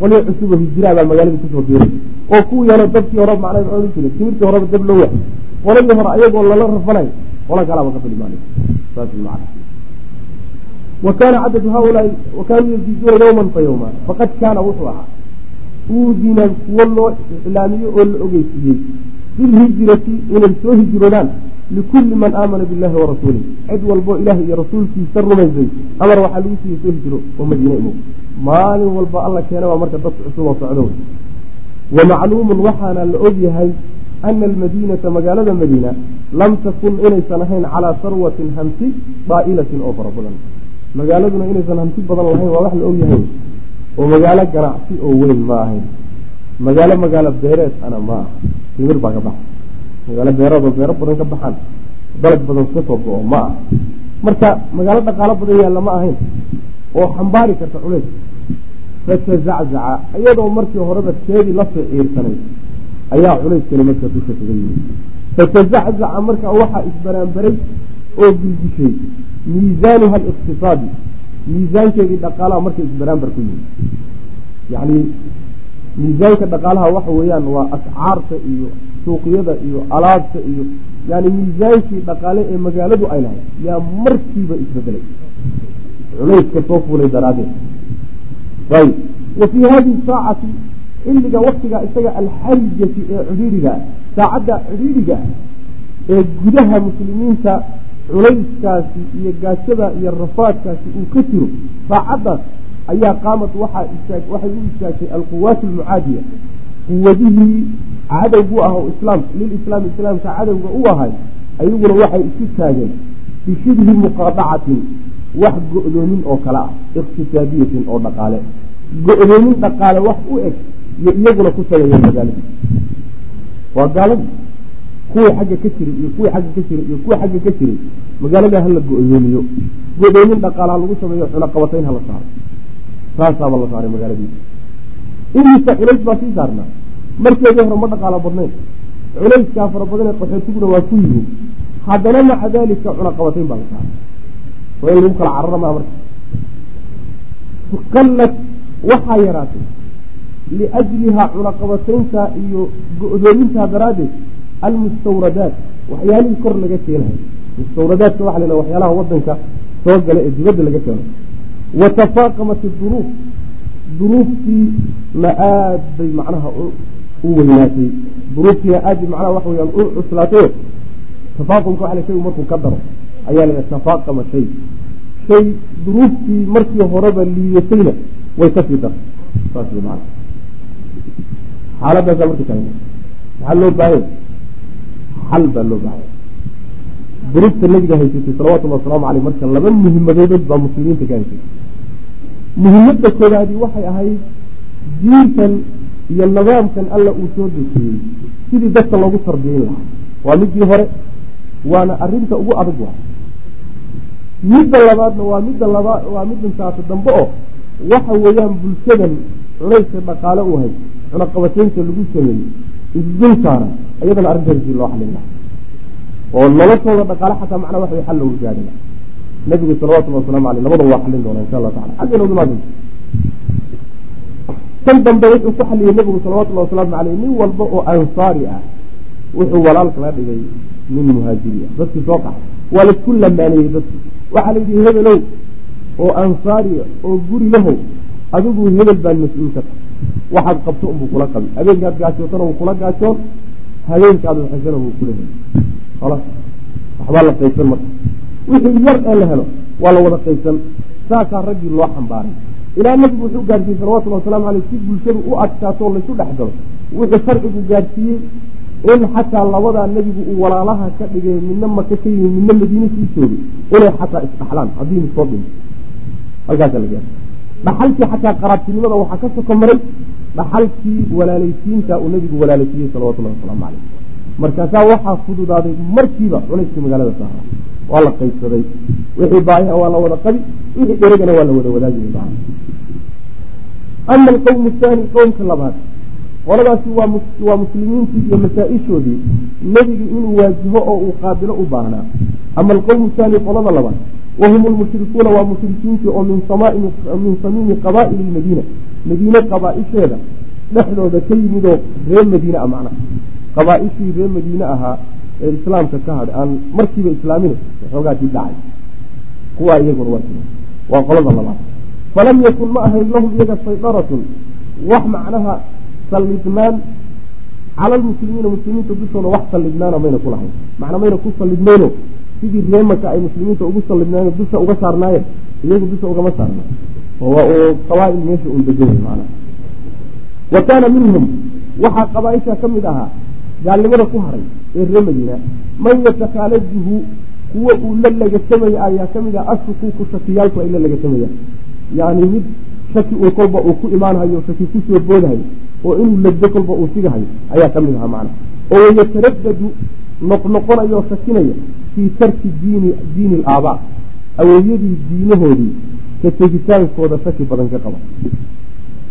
qolyo cusub oo hijiraha baa magaalada ku soo biiray oo kuwii hore dabkii hore macnaa maxaa jira timirtii horeba dab loo waxay qoladii hore ayagoo lala rafanayo qola kalaaba ka fil imaanay. Saas macna wa kaana cadadu haaulaai wa kaanuu yaziiduuna yawman fa yawma faqad kaana wuxuu ahaa. Uudina kuwo loo iclaamiyo oo la ogeysiiyey. Bilhijrati inay soo hijroodaan likulli man aamana billahi warasuulih cid walbo ilaahay iyo rasuulkiisa rumaysay amar waxaa lagu siiyey soo hijro oo madiine imow maalin walba alla keena baa marka dadka cusub oo socdo. Wa macluumun waxaana la ogyahay ana almadiinata magaalada madiina lam takun inaysan ahayn calaa sarwatin hanti daa'ilatin oo fara badan. Magaaladuna inaysan hanti badan lahayn waa wax la ogyahay oo magaalo ganacsi oo weyn ma ahayn. Magaalo magaalo beereed ana ma aha. Timir baa ka baxa magaalo beereed oo beero badan ka baxaan. Dalag badan ka soo go-o ma ah marka magaalo dhaqaalo badan yaalla ma ahayn oo xambaari karta culays fatazaczaca iyadoo markii horeba teedii la soo ciirsanay ayaa culayskani marka dusha kaga yimid. Fatazaczaca markaa waxaa isbaraanbaray oo gilgishay miisaanuha aliqtisaadi miisaankeedii dhaqaalaha marka isbaraanbar ku yimi yacni miisaanka dhaqaalaha waxa weeyaan waa ascaarta iyo suuqyada iyo alaabta iyo yani miisaankii dhaqaale ee magaaladu ay lahayd yaa markiiba isbedelay. Culayska soo fuulay daraaddeed ayb wa fii hadihi saacati xilliga waktiga isaga alxarijati ee cidhiiriga saacadda cidhiiriga ee gudaha muslimiinta culayskaasi iyo gaajada iyo rafaadkaasi uu ka jiro saacaddaas ayaa qaamad waxaa istaag waxay u istaagtay alquwaat almucaadiya quwadihii cadowgu ah oo islaamka lilislaami islaamka cadowga u ahay ayaguna waxay isu taageen bishibhi muqaadacatin wax go-doomin oo kale ah iqtisaadiyatin oo dhaqaale. Go-doomin dhaqaale wax u eg iyo iyaguna ku tagayeen magaaladii waa gaaladii kuwii xagga ka jiray iyo kuwii xagga ka jiray iyo kuwii xagga ka jiray magaalada hala go-doomiyo go-doomin dhaqaalaha lagu sameeyo cunaqabatayn hala saaro. Saasaaba la saaray magaaladii imiisa culays baa sii saarnaa. Markeedii hore ma dhaqaalo badnayn culayskaa fara badanee qaxootiguna waa ku yihiin haddana maca daalika cunaqabatayn baa la saaray. Waa in lagu kala carara maa marka. Qallad waxaa yaraatay liajlihaa cunaqabataynta iyo go-doomintaa daraaddeed almustawradaat waxyaalihii kor laga keenayo mustawradaadka waxa la waxyaalaha wadanka soo gala ee dibadda laga keeno. Wa tafaaqamat duruuf duruuftii na aad bay macnaha u weynaatay. Duruuftiina aad bay macnaha waxa weyaan u cuslaatay. Tafaaqumka waxa la shaygu markuu ka daro ayaa la tafaaqama shay. Shay duruuftii markii horeba liidatayna way ka sii dartay. Saas wey xaaladaasaa marka taagna maxaa loo baahanya xal baa loo baahaya duruufta nabiga haysatay salawatullhi wasalaamu aleyh marka laba muhimadoodod baa muslimiinta ka haysatay muhimadda koobaadi waxay ahayd diintan iyo nidaamkan alla uu soo dejiyey. Sidii dadka loogu tarbiyeyn lahaa. Waa midii hore waana arinta ugu adag waa. Midda labaadna waa midda laba waa middan taasi dambe oo waxa weeyaan bulshadan culayska dhaqaale u hay cunaqabataynta lagu sameeyey isdul saara iyadana arrinteeda loo xalin laha oo noloshooda dhaqaale xataa macnaa waxa way xal loogu gaari laha nabigu salawatulli waslamu aleyh labada waa xalin doona insha allah tacala xaggeena uga maadanta kan dambe wuxuu ku xaliyey nabigu salawatullahi wasalaamu aleyh nin walba oo ansaari ah. Wuxuu walaal kala dhigay nin muhaajiri ah dadkii soo qaxay. Waa la isku lamaaneeyey dadki. Waxaa la yidhi hebelow oo ansaariya oo guri lahow adigu hebel baan mas'uul ka tahay. Waxaad qabto unbuu kula qabi. Habeenkaad gaajootana wuu kula gaajoon habeenkaad waxashana wuu kula heli khalas. Waxbaa la qaybsan marka wixii yar ee la helo waa la wada qaybsan. Saasaa raggii loo xambaaray. Ilaa nabigu wuxuu gaarsiiyey salawatullhi wasalaamu aleyh si bulshadu u adkaato o laysu dhex galo. Wuxuu sharcigu gaarsiiyey in xataa labadaa nebigu uu walaalaha ka dhigay midna maka ka yimi midna madiine sii joogay inay xataa isdhaxlaan haddii miskoo dhinto halkaasa la gaar dhaxalkii xataa qaraabtinimada waxaa ka soko maray dhaxalkii walaalaysiinta uu nebigu walaalaysiiyey salawatullahi wasalaamu caleyh markaasaa waxaa fududaaday markiiba culayskii magaalada saara waa la qaybsaday wixii baahiha waa la wada qabi wixii dheragana waa la wada wadaagay ama alqowmu haani qowmka labaad. Qoladaasi waa muslimiintii iyo masaa-ishoodii. Nebigu inuu waajiho oo uu qaabilo u baahnaa ama alqowmu haani qolada labaad. Wahum lmushrikuuna waa mushrikiintii oo min samiimi qabaa'ili madiina madiine qabaa-isheeda dhexdooda ka yimidoo reer madiine a macna. Qabaa-ishii reer madiine ahaa islaamka ka hadhay aan markiiba islaamina waxoogaa dib dhacay kuwaa iyaguna waa waa qolada labaad. Falam yakun ma ahayn lahum iyaga saydaratun. Wax macnaha sallidnaan cala lmuslimiina muslimiinta dushooda wax sallidnaana mayna ku lahayn. Macnaa mayna ku sallidnayno. Sidii reemaka ay muslimiinta ugu sallidnaayen dusha uga saarnaayeen iyagu dusha ugama saarna oo qabaa-il meesha un deganya macnaha wa kaana minhum. Waxaa qabaa-isha ka mid ahaa gaalnimada ku haray madiina man yatakhaalajuhu kuwa uu la lagasamaya ayaa ka mid ah ashukuuku shakiyaalku ay la lagasamayaan yacni mid shaki uu kolba uu ku imaanhayo shaki ku soo boodhayo oo inuu legdo kolba uu sigahayo ayaa ka mid ahaa macna oo wayataradadu noqnoqonayo shakinaya fii tarki diini diini alaabaa awowyadii diinahoodii ka tegitaankooda shaki badan ka qaba.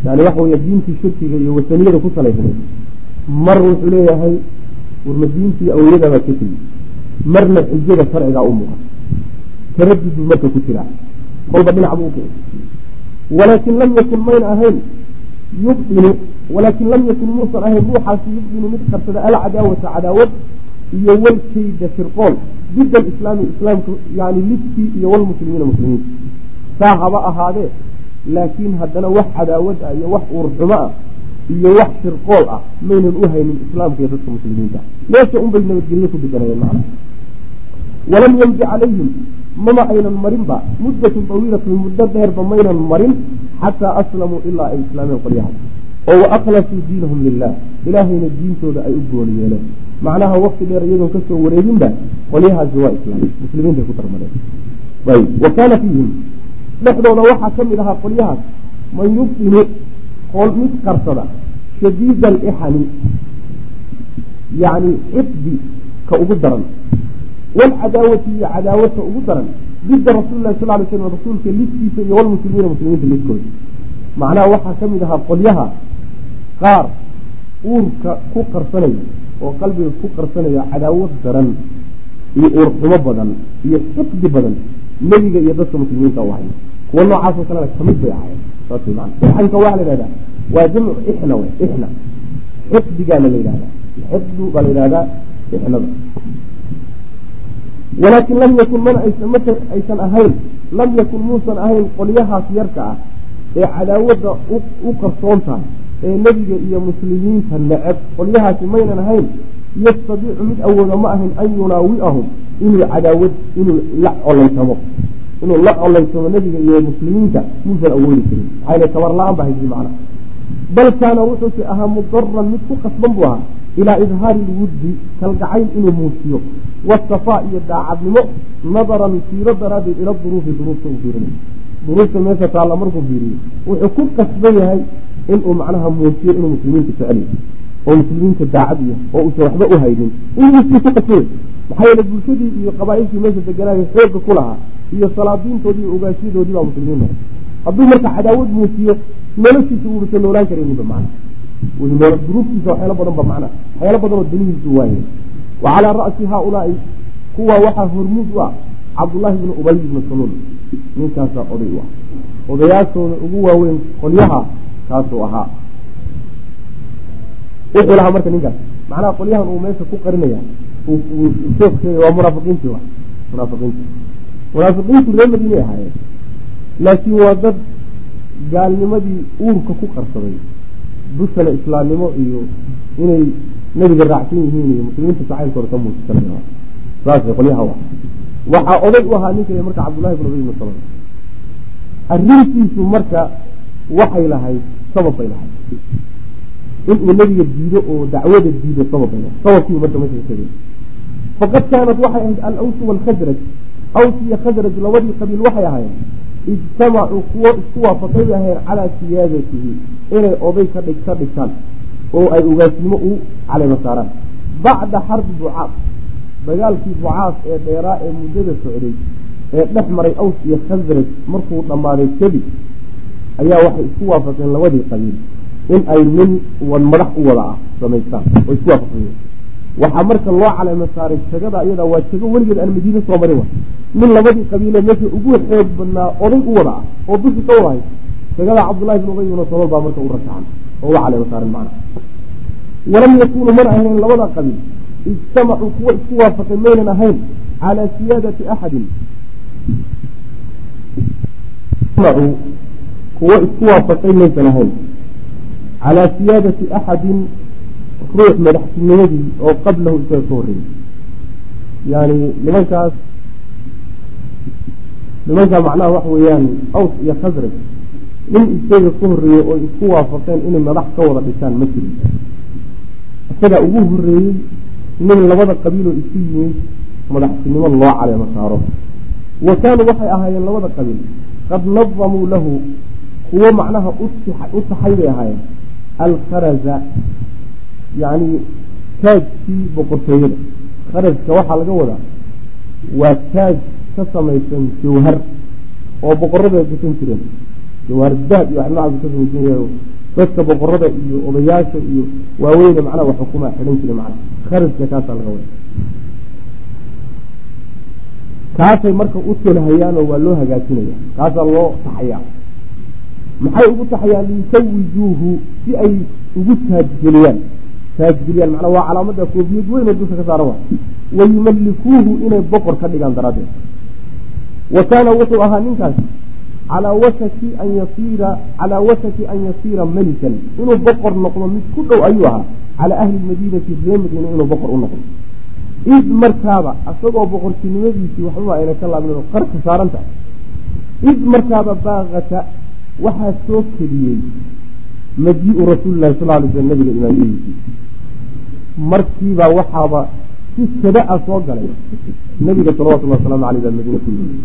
Yani waxa wey diintii shirkiga iyo wasaniyada ku salaysnay mar wuxuu leeyahay warma diintii awliyadaabaa ka tegi marna xujada sharcigaa u muuqata. Taradud buu marka ku jiraa. Kolba dhinac buu ukici walaakin lam yakun mayna ahayn yubdinu walaakin lam yakun muusan ahayn ruuxaasi yubdinu mid qarsada alcadaawata cadaawad iyo walkayda shirqool dida alislaami islaamka yani lidkii iyo walmuslimiina muslimiinta. Saa haba ahaadee laakiin haddana wax cadaawad ah iyo wax uurxumo ah iyo wax shirqool ah maynan u haynin islaamka iyo dadka muslimiinta. Meesha unbay nabadgelyo ku deganayeen macna walam yamdi calayhim mama aynan marinba muddatun tawiilatun muddo dheerba maynan marin xataa aslamuu ilaa ay islaameen qolyaha oo wa aklasuu diinahum lilah ilaahayna diintooda ay u gooni yeeleen. Macnaha wakti dheer iyadoon ka soo wareeginba qolyahaasi waa islaam muslimiintay ku darmadeen ayb wa kaana fiihim dhexdooda waxaa ka mid ahaa qolyahaas man yubtinu qol mid qarsada shadiida alixani yani xiqdi ka ugu daran walcadaawati iyo cadaawata ugu daran dida rasuuli lahi sal lay slam rasuulka lidkiisa iyo walmuslimiina muslimiinta lidkooda macnaha waxaa ka mid ahaa qolyaha qaar uurka ku qarsanaya oo qalbiga ku qarsanaya cadaawad daran iyo uurxumo badan iyo xiqdi badan nebiga iyo dadka muslimiinta u hay kuwa noocaasoo kalena ka mid bay ahayen saas man ixanka waxaa la yihahdaa waa jamcu ixna w ixna xiqdigaana la yihahdaa xiqdu baa la yihahdaa ixnada walaakin lam yakun mana mata aysan ahayn lam yakun muusan ahayn qolyahaas yarka ah ee cadaawadda u qarsoonta ee nebiga iyo muslimiinta neceb qolyahaasi maynan ahayn yastadiicu mid awooda ma ahayn an yunaawiahum inuu cadaawad inuu la coleytamo inuu la coleytamo nebiga iyo muslimiinta muusan awoodi karin. Maxaa tabar la'aan ba haysi macna. Bal kaana wuxuuse ahaa mudaran mid ku qasban buu ahaa ilaa idhaari lwuddi kalgacayl inuu muujiyo wasafaa iyo daacadnimo nadaran fiiro daraaddeed ila duruufi duruufta uu fiirinayo. Duruufta meesha taalla markuu fiiriyo wuxuu ku qasban yahay inuu macnaha muujiyo inuu muslimiinta jecel oo muslimiinta daacad yahay oo uusan waxba u haynin inuu ku qasbay maxaa yeele bulshadii iyo qabaailkii meesha deganaayo xooga ku lahaa iyo salaadiintoodii iyo ogaasyadoodii baa muslimiin noqon hadduu marka cadaawad muujiyo noloshiisa uusa noolaan karayninba macna duruuftiisa waxyaalo badan ba macna waxyaalo badan danihiisu waaye. Wa calaa ra'si haaulaai kuwa waxaa hormuud u ah cabdullaahi bni ubay bni saluul. Ninkaasaa oday u ah. Odayaashooda ugu waaweyn qolyaha kaasuu ahaa. Wuxuu lahaa marka ninkaas macnaha qolyahan uu meesha ku qarinaya sheekh waa munaafiqiintii munaafiqiinti munaafiqiintu reer madiinay ahaayeen laakiin waa dad gaalnimadii uurka ku qarsaday dushana islaamnimo iyo inay nebiga raacsan yihiin iyo muslimiinta jacaylkooda ka muujisanaya saas qolyaha wa waxaa oday u ahaa ninka marka cabdullahi bin ubay bn arrintiisu marka waxay lahayd sabab bay lahayd. Inuu nebiga diido oo dacwada diido sabab bay lahayd. Sababkii marka meesha kasagay faqad kaanat waxay ahayd alawsu aws iyo khadraj labadii qabiil waxay ahaayeen ijtamacuu kuwo isku waafaqay bay ahayn calaa siyaadatihi inay oday ka dhig ka dhigtaan oo ay ugaasnimo u caleyma saaraan. Bacda xarbi bucaas dagaalkii bucaas ee dheeraa ee muddada socday ee dhex maray aws iyo khasraj markuu dhammaaday kadib ayaa waxay isku waafaqeen labadii qabiil in ay nin wan madax u wada ah samaystaan oo isku waafaqeen. Waxaa marka loo caleema saaray jagada iyada waa jago weligeed aan madiine soo marin wa nin labadii qabiile meesha ugu xoog badnaa oday u wada ah oo dushi ka wadahay jagada cabdullahi bin ubay bn salol baa marka u rasacan oo uga caleema saaran macna walam yakunuu mana ahayn labada qabiil ijtamacuu kuwa isku waafaqay maynan ahayn calaa siyaadati axadin. Kuwa isku waafaqay maysan ahayn calaa siyaadati axadin ruux madaxtinimadii oo qablahu isaga ka horreeyey yani nimankaas nimankaa macnaha waxa weeyaan aws iyo khasraj nin isaga ka horreeyey oo isku waafaqeen inay madax ka wada dhisaan ma jirin isagaa ugu horreeyey nin labada qabiiloo isu yimid madaxtinimo loo caleemo saaro. Wa kaanuu waxay ahaayeen labada qabiil qad nadamuu lahu kuwo macnaha u taxay bay ahaayeen. Alkharaza yacni taajkii boqortooyada. Kharajka waxaa laga wadaa waa taaj ka samaysan jawhar oo boqoradu ay gusan jireen. Jawhar dahab iyo wax noocaas ka samaysan yahay. Dadka boqorada iyo odayaasha iyo waaweyne macnaha wax xukumaa xidhan jira macnaha. Kharajka kaasaa laga wada kaasay marka u tolhayaanoo waa loo hagaajinaya. Kaasaa loo taxayaa. Maxay ugu taxayaan? Liyusawijuuhu si ay ugu taajgeliyaan. Taajgeliyaan macnaa waa calaamada koofiyad weyn oo dusha ka saaran wa wayumalikuuhu inay boqor ka dhigaan daraaddeed wa kaana wuxuu ahaa ninkaas calaa wasaki an yasiira calaa wasaki an yasiira melikan inuu boqor noqdo mid ku dhow ayuu ahaa calaa ahli lmadiinati ree madiina inuu boqor u noqdo id markaaba isagoo boqortinimadiisii waxbaba ayna ka laabnin oo qarka saaran tahay id markaaba baaqata waxaa soo keliyey maji-u rasuulilahi sal lay sl nabiga imaamadiisii markiibaa waxaaba si sada a soo galay nabiga salawatullah waslamu aleyh baa madiine ku yimi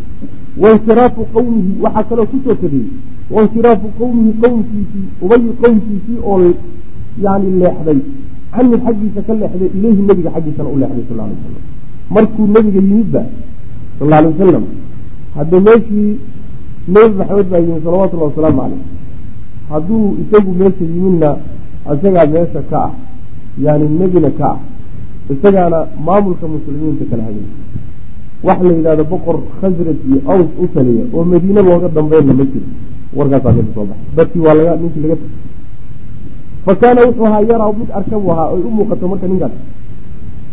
wainshiraafu qowmihi waxaa kaloo ku soo kadiyey wainshiraafu qowmihi qowmkiisii ubayi qowmkiisii oo yani leexday canhu xaggiisa ka leexday ileyhi nebiga xaggiisana u leexday sal alay wasalam markuu nebiga yimidba sal alay wasalam hadda meeshii nebi maxamed baa yimi salawatullahi wasalaamu caleyh hadduu isagu meesha yimidna isagaa meesha ka ah yani nebina ka ah isagaana maamulka muslimiinta kala hagay wax la yidhahdo boqor khasraj iyo aws u taliya oo madiine looga dambeynna ma jiro. Warkaasaa meesha soo baxay. Dadkii waa laga ninkii laga fa kaana wuxuu ahaa yaraa mid arka buu ahaa oy u muuqato marka ninkaas.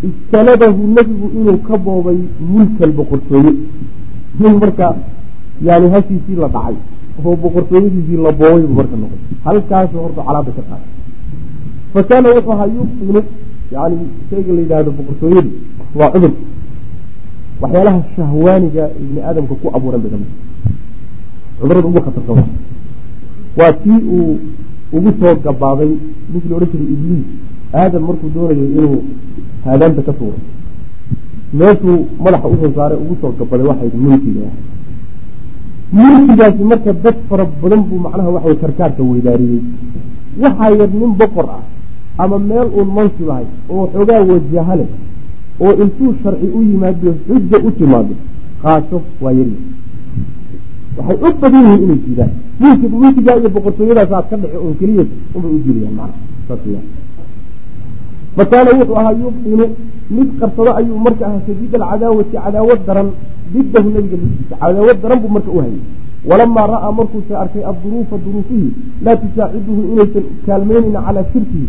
Istaladahu nebigu inuu ka boobay mulkal boqortooye. Nin marka yani hashiisii la dhacay oo boqortooyadiisii la boobay marka noqday. Halkaasu horta calaada ka qaaday fa kaana wuxuu ahaa yubinu yani shayga la yidhaahdo boqortooyadu waa cudur waxyaalaha shahwaaniga ibni aadamka ku abuuran bay ka mid cudurrada ugu khatarsan wa waa tii uu ugu soo gabaaday ninkii la odhan jiray ibliis. Aadam markuu doonayo inuu haadaanta ka tuuro meeshuu madaxa u soo saaray ugu soo gabaday waxay mulkiga mulkigaasi marka dad fara badan buu macnaha waxaway karkaarka weydaariyey. Waxaa yar nin boqor ah ama meel uun mansib ahay oo xoogaa wajaha leh oo intuu sharci u yimaado xujja u timaado qaaso waa yari waxay u badan yihiin inay jiidaan. Mulki mulkigaa iyo boqortooyadaas aad ka dhici un keliya unbay u jiidayaan macna saas kaana wuxuu ahaa yubinu mid qarsado ayuu marka ahaa shadiid alcadaawati cadaawad daran didahu nabiga laftiisa cadaawad daran buu marka u hayay. Walamaa ra'aa markuusa arkay adduruufa duruufihi laa tusaaciduhu inaysan kaalmeynayna calaa shirkihi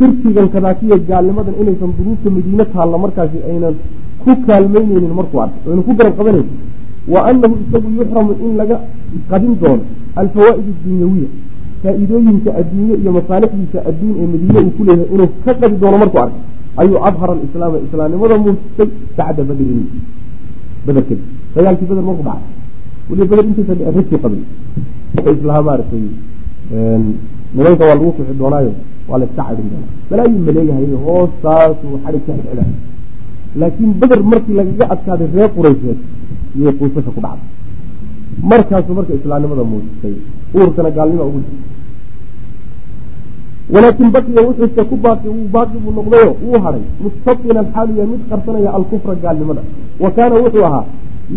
shirkigan kadaakiya gaalnimadan inaysan duruufta madiine taalla markaasi aynan ku kaalmeyneynin markuu arkay aynan ku garab qabanayn wa anahu isagu yuxramu in laga qadin doono alfawaa'id adunyawiya faa-iidooyinka adduunye iyo masaalixdiisa adduun ee madiine uu ku leeyahay inuu ka qadi doono markuu arkay ayuu adhara alislaama islaamnimada muujisay bacda badrin. Beder kadib dagaalkii beder markuu dhacay. Intaysa dhicin ragkii qabay wuxuu islahaa maaragtay nimanka waa lagu kixi doonaayo waa la iska cadhin doonaa balaayuu maleeyahay hoostaasuu xadhig ka xidxidha laakiin beder markii lagaga adkaaday reer quraysheed iyay quusasha ku dhacday. Markaasuu marka islaamnimada muujisay uurkana gaalnima ugu jirta walaakin baqiya wuxuuse ku baaqi uu baaqi buu noqdayo wuu hadhay mustaqinan xaaluya mid qarsanaya alkufra gaalnimada. Wa kaana wuxuu ahaa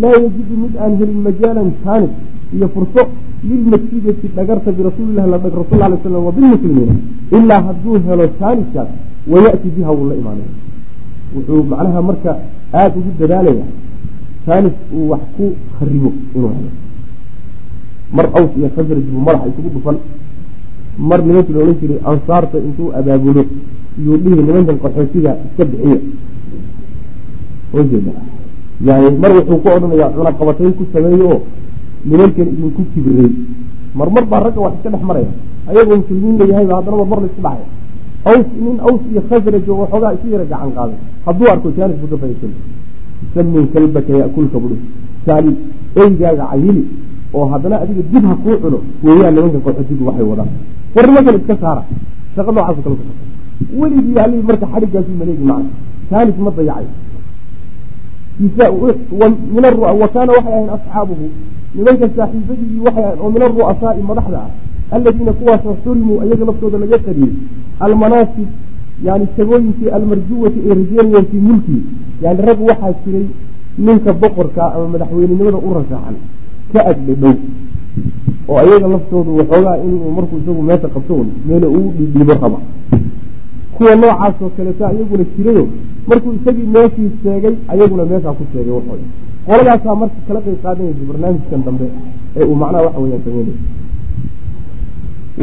laa yajidu mid aan helin majaalan jaanis iyo furso lilmasjidati dhagarta birasuulilahi la dhag rasul alay slam wabilmuslimiina ilaa hadduu helo jaaniskaas wayati biha wuu la imaanaya wuxuu macnaha marka aada ugu dadaalaya jaanis uu wax ku kharibo inuu helo. Mar aws iyo khasraj buu madaxa isugu dhufan. Mar nimankii la odhan jiray ansaarta intuu abaabulo iyuu dhihi nimankan qaxootiga iska bixiya ojeeda yani mar wuxuu ku odhanayaa cunaqabatayn ku sameeyo. oo nimankan idinku kibirey marmar baa ragga wax iska dhex maraya. Ayagoo muslimiin layahayba haddana marmar la isku dhacaya. Aws nin aws iyo khasraj oo waxoogaa isu yara gacan qaaday. Hadduu arko jaanis buu ka fahaysan samin kalbaka yakulka bui saali eygaaga cayili oo haddana adiga dib ha kuu cuno weeyaan nimanka qaxootigu waxay wadaan. War nimankan iska saara. Shaqa noocaas kale ka weligii alii marka xadhigaasu maleegi macna jaanis ma dayacay. Min wa kaana waxay ahayn asxaabuhu nimanka saaxiibadii waxay oo min aru'asaai madaxda ah aladiina kuwaasoo xurimuu ayaga laftooda laga qariyey almanaasib yani sagooyinkii almarjuwati ay rajeynayeen fii mulkii yani rag waxaa jiray ninka boqorka ama madaxweynenimada u rasaxan ka agdhadhow oo ayaga laftoodu waxoogaa inuu markuu isagu meesha qabto meela uu dhiidhiibo raba kuwa noocaas oo kaleeta iyaguna jirayo markuu isagii meeshii sheegay ayaguna meeshaa ku sheegay waxooda qoladaasaa marka kala qeyb qaadanaysa barnaamijkan dambe ee uu macnaha waxa weyaan sameynaya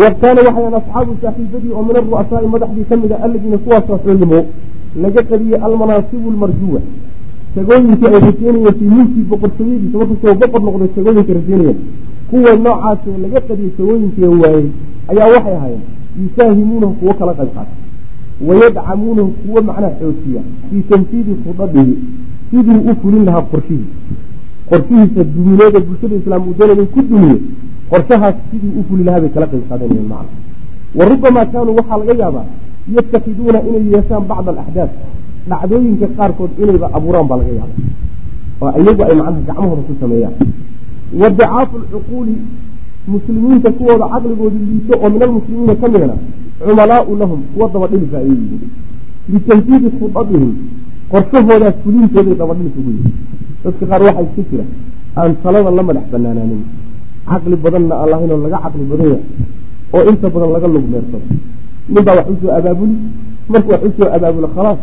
wa kaana waxayan asxaabu saaxiibadii oo min aru'asaai madaxdii ka mid a alladiina kuwaasoo xulimo laga qadiyey almanaasibu lmarjuwa sagooyinkii ay rajeynayeen fii mulkii boqortooyadiisa markuusoo boqor noqday sagooyinka rajeynayeen kuwa noocaasoo laga qadiyey sagooyinkii waayey ayaa waxay ahaayeen yusaahimuunahu kuwo kala qayb qaata. Wayadcamuunahu kuwo macnaha xoojiya fii tanfiidi khudadihi siduu u fulin lahaa qorshihiisa qorshihiisa dumineeda bulshada islaam uu doonaya ku dumiye qorshahaas siduu u fuli lahaa bay kala qayb qaadanayeen macna. Wa rubamaa kaanuu waxaa laga yaabaa yattakiduuna inay yeeshaan bacda alaxdaaf dhacdooyinka qaarkood inayba abuuraan baa laga yaaba oo iyagu ay macnaha gacmahooda ku sameeyaan. Wa dicaafu alcuquuli muslimiinta kuwooda caqligooda liito oo min almuslimiina ka midana cumalaau lahum kuwa dabadhilisa ayay yihiin litanfiidi khudadihim qorshahoodaas fulintooday dabadhilis ugu yihiin dadka qaar waxaa iska jira aan talada la madax banaanaanin caqli badanna aan lahayn oo laga caqli badanya oo inta badan laga lugmeersado nin baa wax u soo abaabuli markuu wax u soo abaabulo khalaas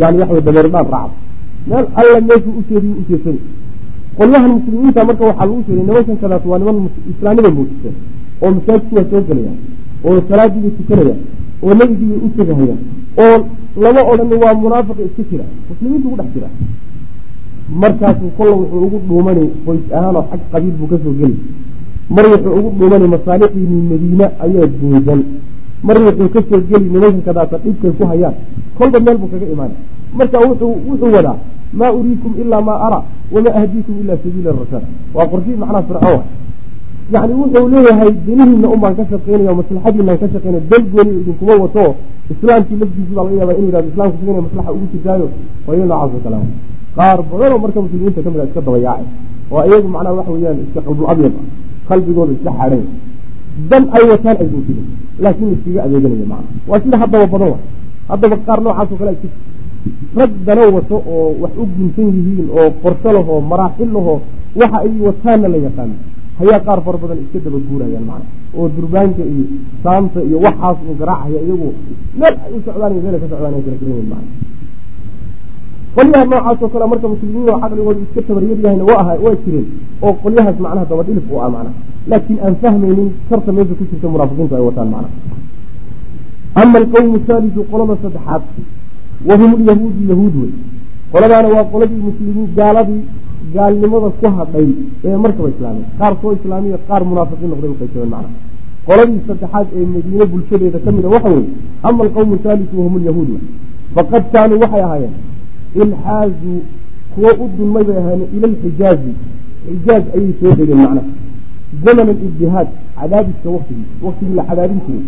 yani waxa dameerdhaan raacda meel alla meeshuu ujeediy ujeedsani qolyahan muslimiinta marka waxaa lagu sheegay nimankan kadaas waa niman islaamnima muujiseen oo masaajidku waa soo gelayaan oo salaadiibay tukanayaan oo nebigiibay u tegahayaan oo lama odhani waa munaafiqa iska jira. Muslimiintu ugu dhex jira. Markaasuu kolla wuxuu ugu dhuumanay qoys ahaan oo xag qabiil buu ka soo geli mar wuxuu ugu dhuumanay masaalixdiini madiine ayaa duudan mar wuxuu ka soo geli nimanka dhibkay ku hayaan. Kolba meel buu kaga imaanay. Marka wuxuu wadaa maa uriikum ilaa maa araa wamaa ahdiikum ilaa sabiila rashaad waa qorshii macnaha fircawn yani wuxuu leeyahay denihiina un baan ka shaqeynaya o maslaxadiinaan ka shaqeynaya dal gooni idinkuma wato islaamkii lafdiisii baa laga yaaba inu yihahdo islamku sigana maslaxa ugu jirtaayo wayo noocaas o kale qaar badanoo marka muslimiinta ka mid a iska dabayaacay oo iyagu macnaha waxa weeyaan iska qalbul abyad ah qalbigooda iska xaadhay dan ay wataan aysan jirin laakiin iskaga adeeganaya macna waa sida haddaba badan wa haddaba qaar noocaas o kale ay rag dano wato oo wax u gunsan yihiin oo qorsho lahoo maraaxil lahoo waxa ay wataanna la yaqaano hayaa qaar fara badan iska daba guurayaan macna. Oo durbaanka iyo saamta iyo waxaas u garaacaya iyagu meel ay u socdaan iyo meel ay ka socdaan ay kala garanyihin macna. Qolyaha noocaas oo kale marka muslimiin oo caqligooda iska tabaryar yahayna waa aha waa jireen. Oo qolyahaas macnaha dabadhilif u ah macnaha laakiin aan fahmaynin sharta meesha ku jirta munaafiqiintu ay wataan macnaha ama alqawmu haalidu qolada saddexaad wahum lyahuudu yahuud wey qoladaana waa qoladii muslimiin gaaladii gaalnimada ku hadhay ee markaba islaamay qaar soo islaamiya qaar munaafiqiin noqday u qaybsameen macnaha qoladii saddexaad ee madiine bulshadeeda ka mida waxa weye ama alqawmu haalidu wahum lyahuud wey faqad kaanuu waxay ahaayeen ilxaazuu kuwo u dulmay bay ahaayeen ila alxijaazi. Xijaaz ayay soo degeen macnaha zaman alibdihaad cadaadiska waktigii waktigii la cadaadin jiray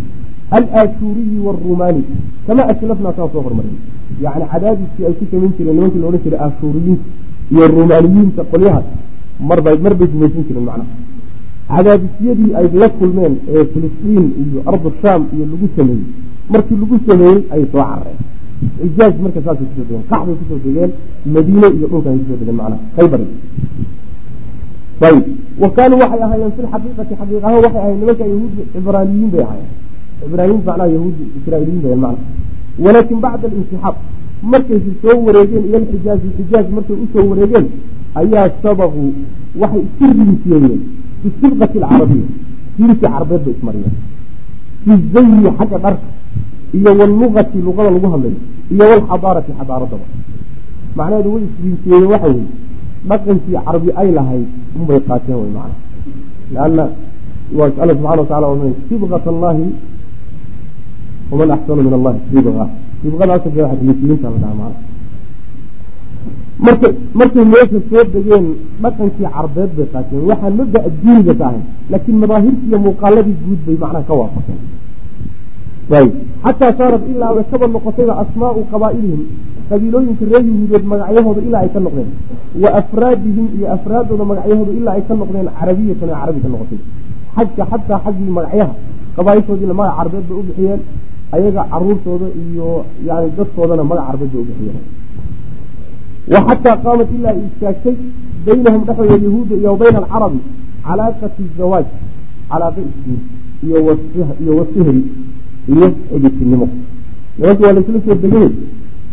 alaashuriyi waarumaani kama aslafnaa taa soo hormarin. Yani cadaadiskii ay ku samayn jireen nimankii la odhan jiray ashuriyiinta iyo rumaaniyiinta qolyahaas marbay marbay gumaysan jireen macnaha cadaadisyadii ay la kulmeen ee filistiin iyo ardu shaam iyo lagu sameeyey markii lagu sameeyey ayay soo carareen xijaaj marka saasay ku soo degeen qaxbay ku soo degeen madiine iyo dhulkan ku soo degeen macnaha khaybar. Ayb wa kaanuu waxay ahaayeen fi lxaqiiqati xaqiiqahaan waxay ahayen nimanka yahuud cibraaniyiin bay ahaayeen. Cibraaniyiin macnaha yahuud israailiyiin bay macna. Walaakin bacda alinsixaab markaysi soo wareegeen ila alxijaazi xijaaj markay u soo wareegeen ayaa sabaquu waxay iska rinsiyeeyeen fi sibqati alcarabiya jiirkii carbeed bay ismariyeen fi zayi xagga dharka iyo walugati luqada lagu hadlayo iyo walxadaarati xadaaradaba macnaheedu way isrinsiyeeyeen waxa weye dhaqankii carabi ay lahayd unbay qaateen wy macna lanna waa alla subxana watacala ohanay sibqat allahi waman axsanu min allahi sibqa marka markay meesha soo degeen dhaqankii carbeed bay qaateen waxaan mabda diiniga ka ahayn laakiin madaahirtii iyo muuqaaladii guud bay macnaha ka waafaqeen. Ayb xataa saarat ilaa ay kaba noqotayba asmaau qabaa'ilihim qabiilooyinka reer yahuudeed magacyahooda ilaa ay ka noqdeen. Wa afraadihim iyo afraadooda magacyahooda ilaa ay ka noqdeen carabiyatan ee carabi ka noqotay. Xagka xataa xaggii magacyaha qabaaishoodiina magac carbeed bay u bixiyeen ayaga caruurtooda iyo yani dadkoodana magac carbeed bay u bixiyeen wa xataa qaamat ilaa ay istaagtay baynahum dhexdooda yahuudda iyo bayna alcarabi calaaqati zawaaj calaaqa isguud iyo wasihri iyo xidisinimo nimanka waa laysla soo degay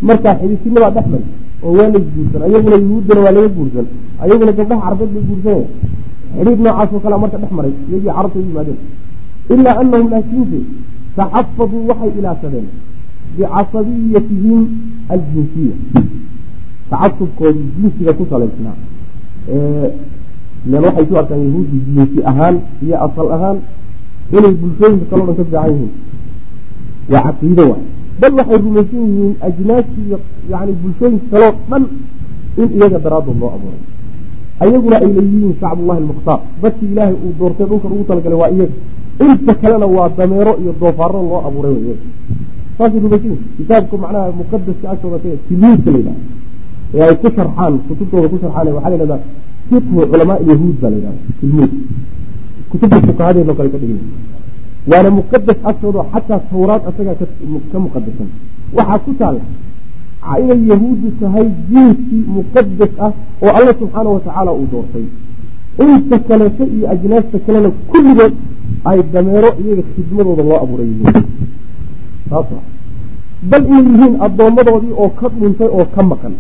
markaa xidisinnimaa dhex mari oo waa la isguursan ayaguna yuhuuddana waa laga guursan ayaguna gabdhaha carbeed bay guursanaya xidhiid noocaasoo kalea marka dhex maray iyagii carabta u yimaadeen. Ilaa anahum laakiinse taxafaduu waxay ilaashadeen bicasabiyatihim aljinsiya tacasubkoodii jinsiga ku salaysnaa len waxay ku arkaan yahuudi jinsi ahaan iyo asal ahaan inay bulshooyinka kaleo dhan ka fiican yihiin waa caqiido waay bal waxay rumaysan yihiin ajnaasi iyo yani bulshooyinka kaleo dhan in iyaga daraaddood loo abuuray ayaguna ay leeyihiin shacbullahi almukhtaar dadkii ilaahay uu doortay dhulkan ugu talagalay waa iyaga inta kalena waa dameero iyo doofaaro loo abuuray yihiin kitaabka macnaha muqadaska agtooda tilmiidka la yidhaha ee ay ku sharxaan kutubtooda ku sharxaan waxaa la yidhahdaa fiqhu culamaa yahuud baa la yidhahda tilmiid kutubta fukahadeedoo kale ka dhigay waana muqadas agtooda xataa tawraad asagaa ka muqadasan waxaa ku taala inay yahuuddu tahay jinsi muqadas ah oo alla subxaana watacaala uu doortay. Inta kaleeto iyo ajnaasta kalena kulligood ay dameero iyaga khidmadooda loo abuuray. Yihiin saas bal inay yihiin addoommadoodii oo ka dhuntay oo ka maqan.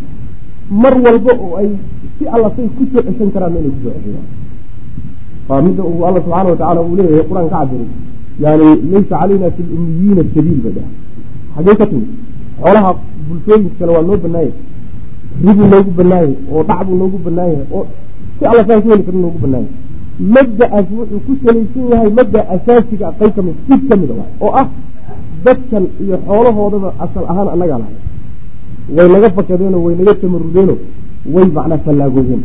Mar walba oo ay si alla say ku soo ceshan karaan inay ku soo ceshayaan waa midda uu alla subxaana watacaala uu leeyahay qur'aan ka cabiray yani laysa calayna fi lummiyiina sabiil bay dhaha xagee ka timid xoolaha bulshooyinka kale waa loo banaayay ribuu noogu banaayay oo dhac buu noogu banaayay oo si alla saan ku heli karin noogu banaayay mabda'aas wuxuu ku salaysan yahay mabda asaasiga qayb ka mid sid ka mida waay oo ah dadkan iyo xoolahoodaba asal ahaan annagaa lahay. Way naga fakadeenoo way naga tamarudeenoo way macnaa fallaagoodeen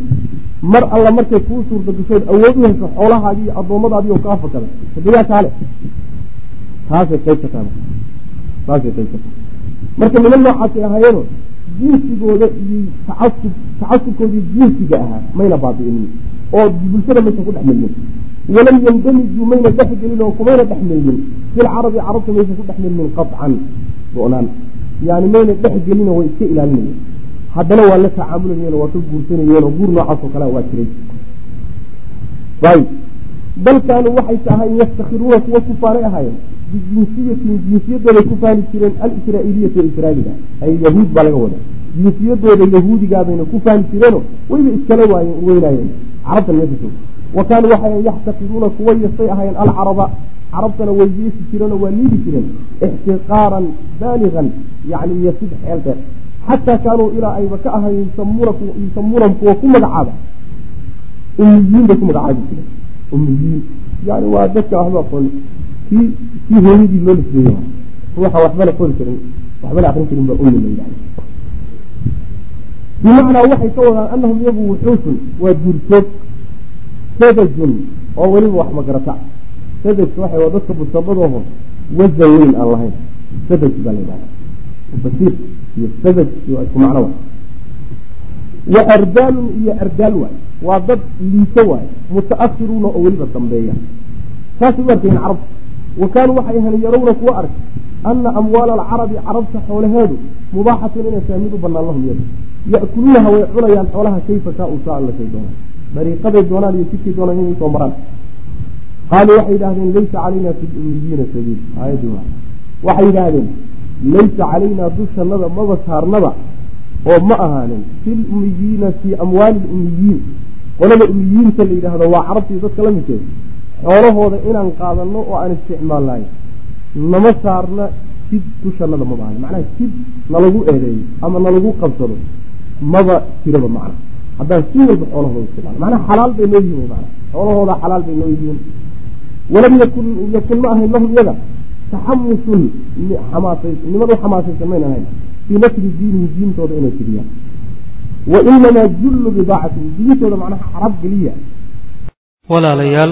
mar alla markay kuu suurta gashood awood u hesho xoolahaadii iyo addoommadaadii oo kaa fakada. Hadayaa kaale taasay qayb ka tahay. Taasay qayb ka tahay. Marka niman noocaasay ahaayeeno jinsigooda iyo tacasub tacasubkoodii jinsiga ahaa mayna baabi'inin oo bulshada maysan ku dhex milmin. Walam yandamijuu mayna dhex gelin oo kumayna dhex milmin. Filcarabi carabta maysan ku dhex milmin qaطcan go-naan. Yani mayna dhex gelino way iska ilaalinayeen haddana waa la tacaamulayeen waa ka guursanayeen oo guur noocaas oo kale waa jiray. Ayb bal kaanuu waxay tahay yaftakiruuna kuwa ku faanay ahaayeen. Bijinsiyatin jinsiyadooday ku faani jireen alisraa-iiliyata ay yahuud baa laga wada jinsiyadooda yahuudigaabayna ku faani jireeno wayba iskala waaye weynaayeen carabtan meesha joog wa kaanuu waxay yaxtakiruuna kuwa yastay ahaayeen alcaraba. Carabtana way yeesi jireenoo waa liidi jireen ixtiqaaran baaligan yani iyo sid xeel dheer xataa kaanuu ilaa ayba ka ahayn yusamuunan kuwa ku magacaaba. Umiyiin bay ku magacaabi jireen. Umiyiin yani waa dadka waxba aqoon. Kii kii hooyadii loo nisbeeye ruuxa waxbana qori karin waxbana akrin karin baa ummi la yidhahda bimacnaa waxay ka wadaan anahum iyagu wuxuushun waa duurjoog sadajun oo weliba wax magarata sadajka waxay waa dadka busabadooho wasan weyn aan lahayn. Sadaj baa la yidhahda basiir iyo sadaj iyo isku macno wa wa ardaalun iyo ardaal waay. Waa dad liito waay muta'ahiruuna oo weliba dambeeya. Saasay u arkayeen carabta wa kaanuu waxay ahayn yarawna kuwa ark ana amwaala alcarabi carabta xoolaheedu mubaaxatun inay tahay mid u banaan lahum yada ya'kuluunaha way cunayaan xoolaha kayfa kaa u saa alla doonaan dariiqaday doonaan iyo jidkay doonaan inay soo maraan qaaluu waxay yidhahdeen laysa calayna fi lumiyiina sabiil aayadii waa waxay yidhaahdeen laysa calaynaa dushannada maba saarnaba oo ma ahaanin fi lumiyiina fii amwaali lumiyiin qolada umiyiinta la yidhaahdo waa carabtii dadka la midkeed xoolahooda inaan qaadano oo aan isticmaalnahay nama saarna sid dushannada maba ahanin macnaha sid nalagu eedeeyo ama nalagu qabsado maba jiraba macna. Haddaan si walba xoolahooda isticmaal macnaha xalaal bay noo yihiin mana xoolahooda xalaal bay noo yihiin. Walam yakun yakun ma ahayn lahum iyaga taxamusun xamaasay niman u xamaasaysan mayna ahayn. Fii nasri diinihim diintooda inay tiriyaan wa inamaa jullu bidaacatihim diintooda macnaha carab geliya. Walaalayaal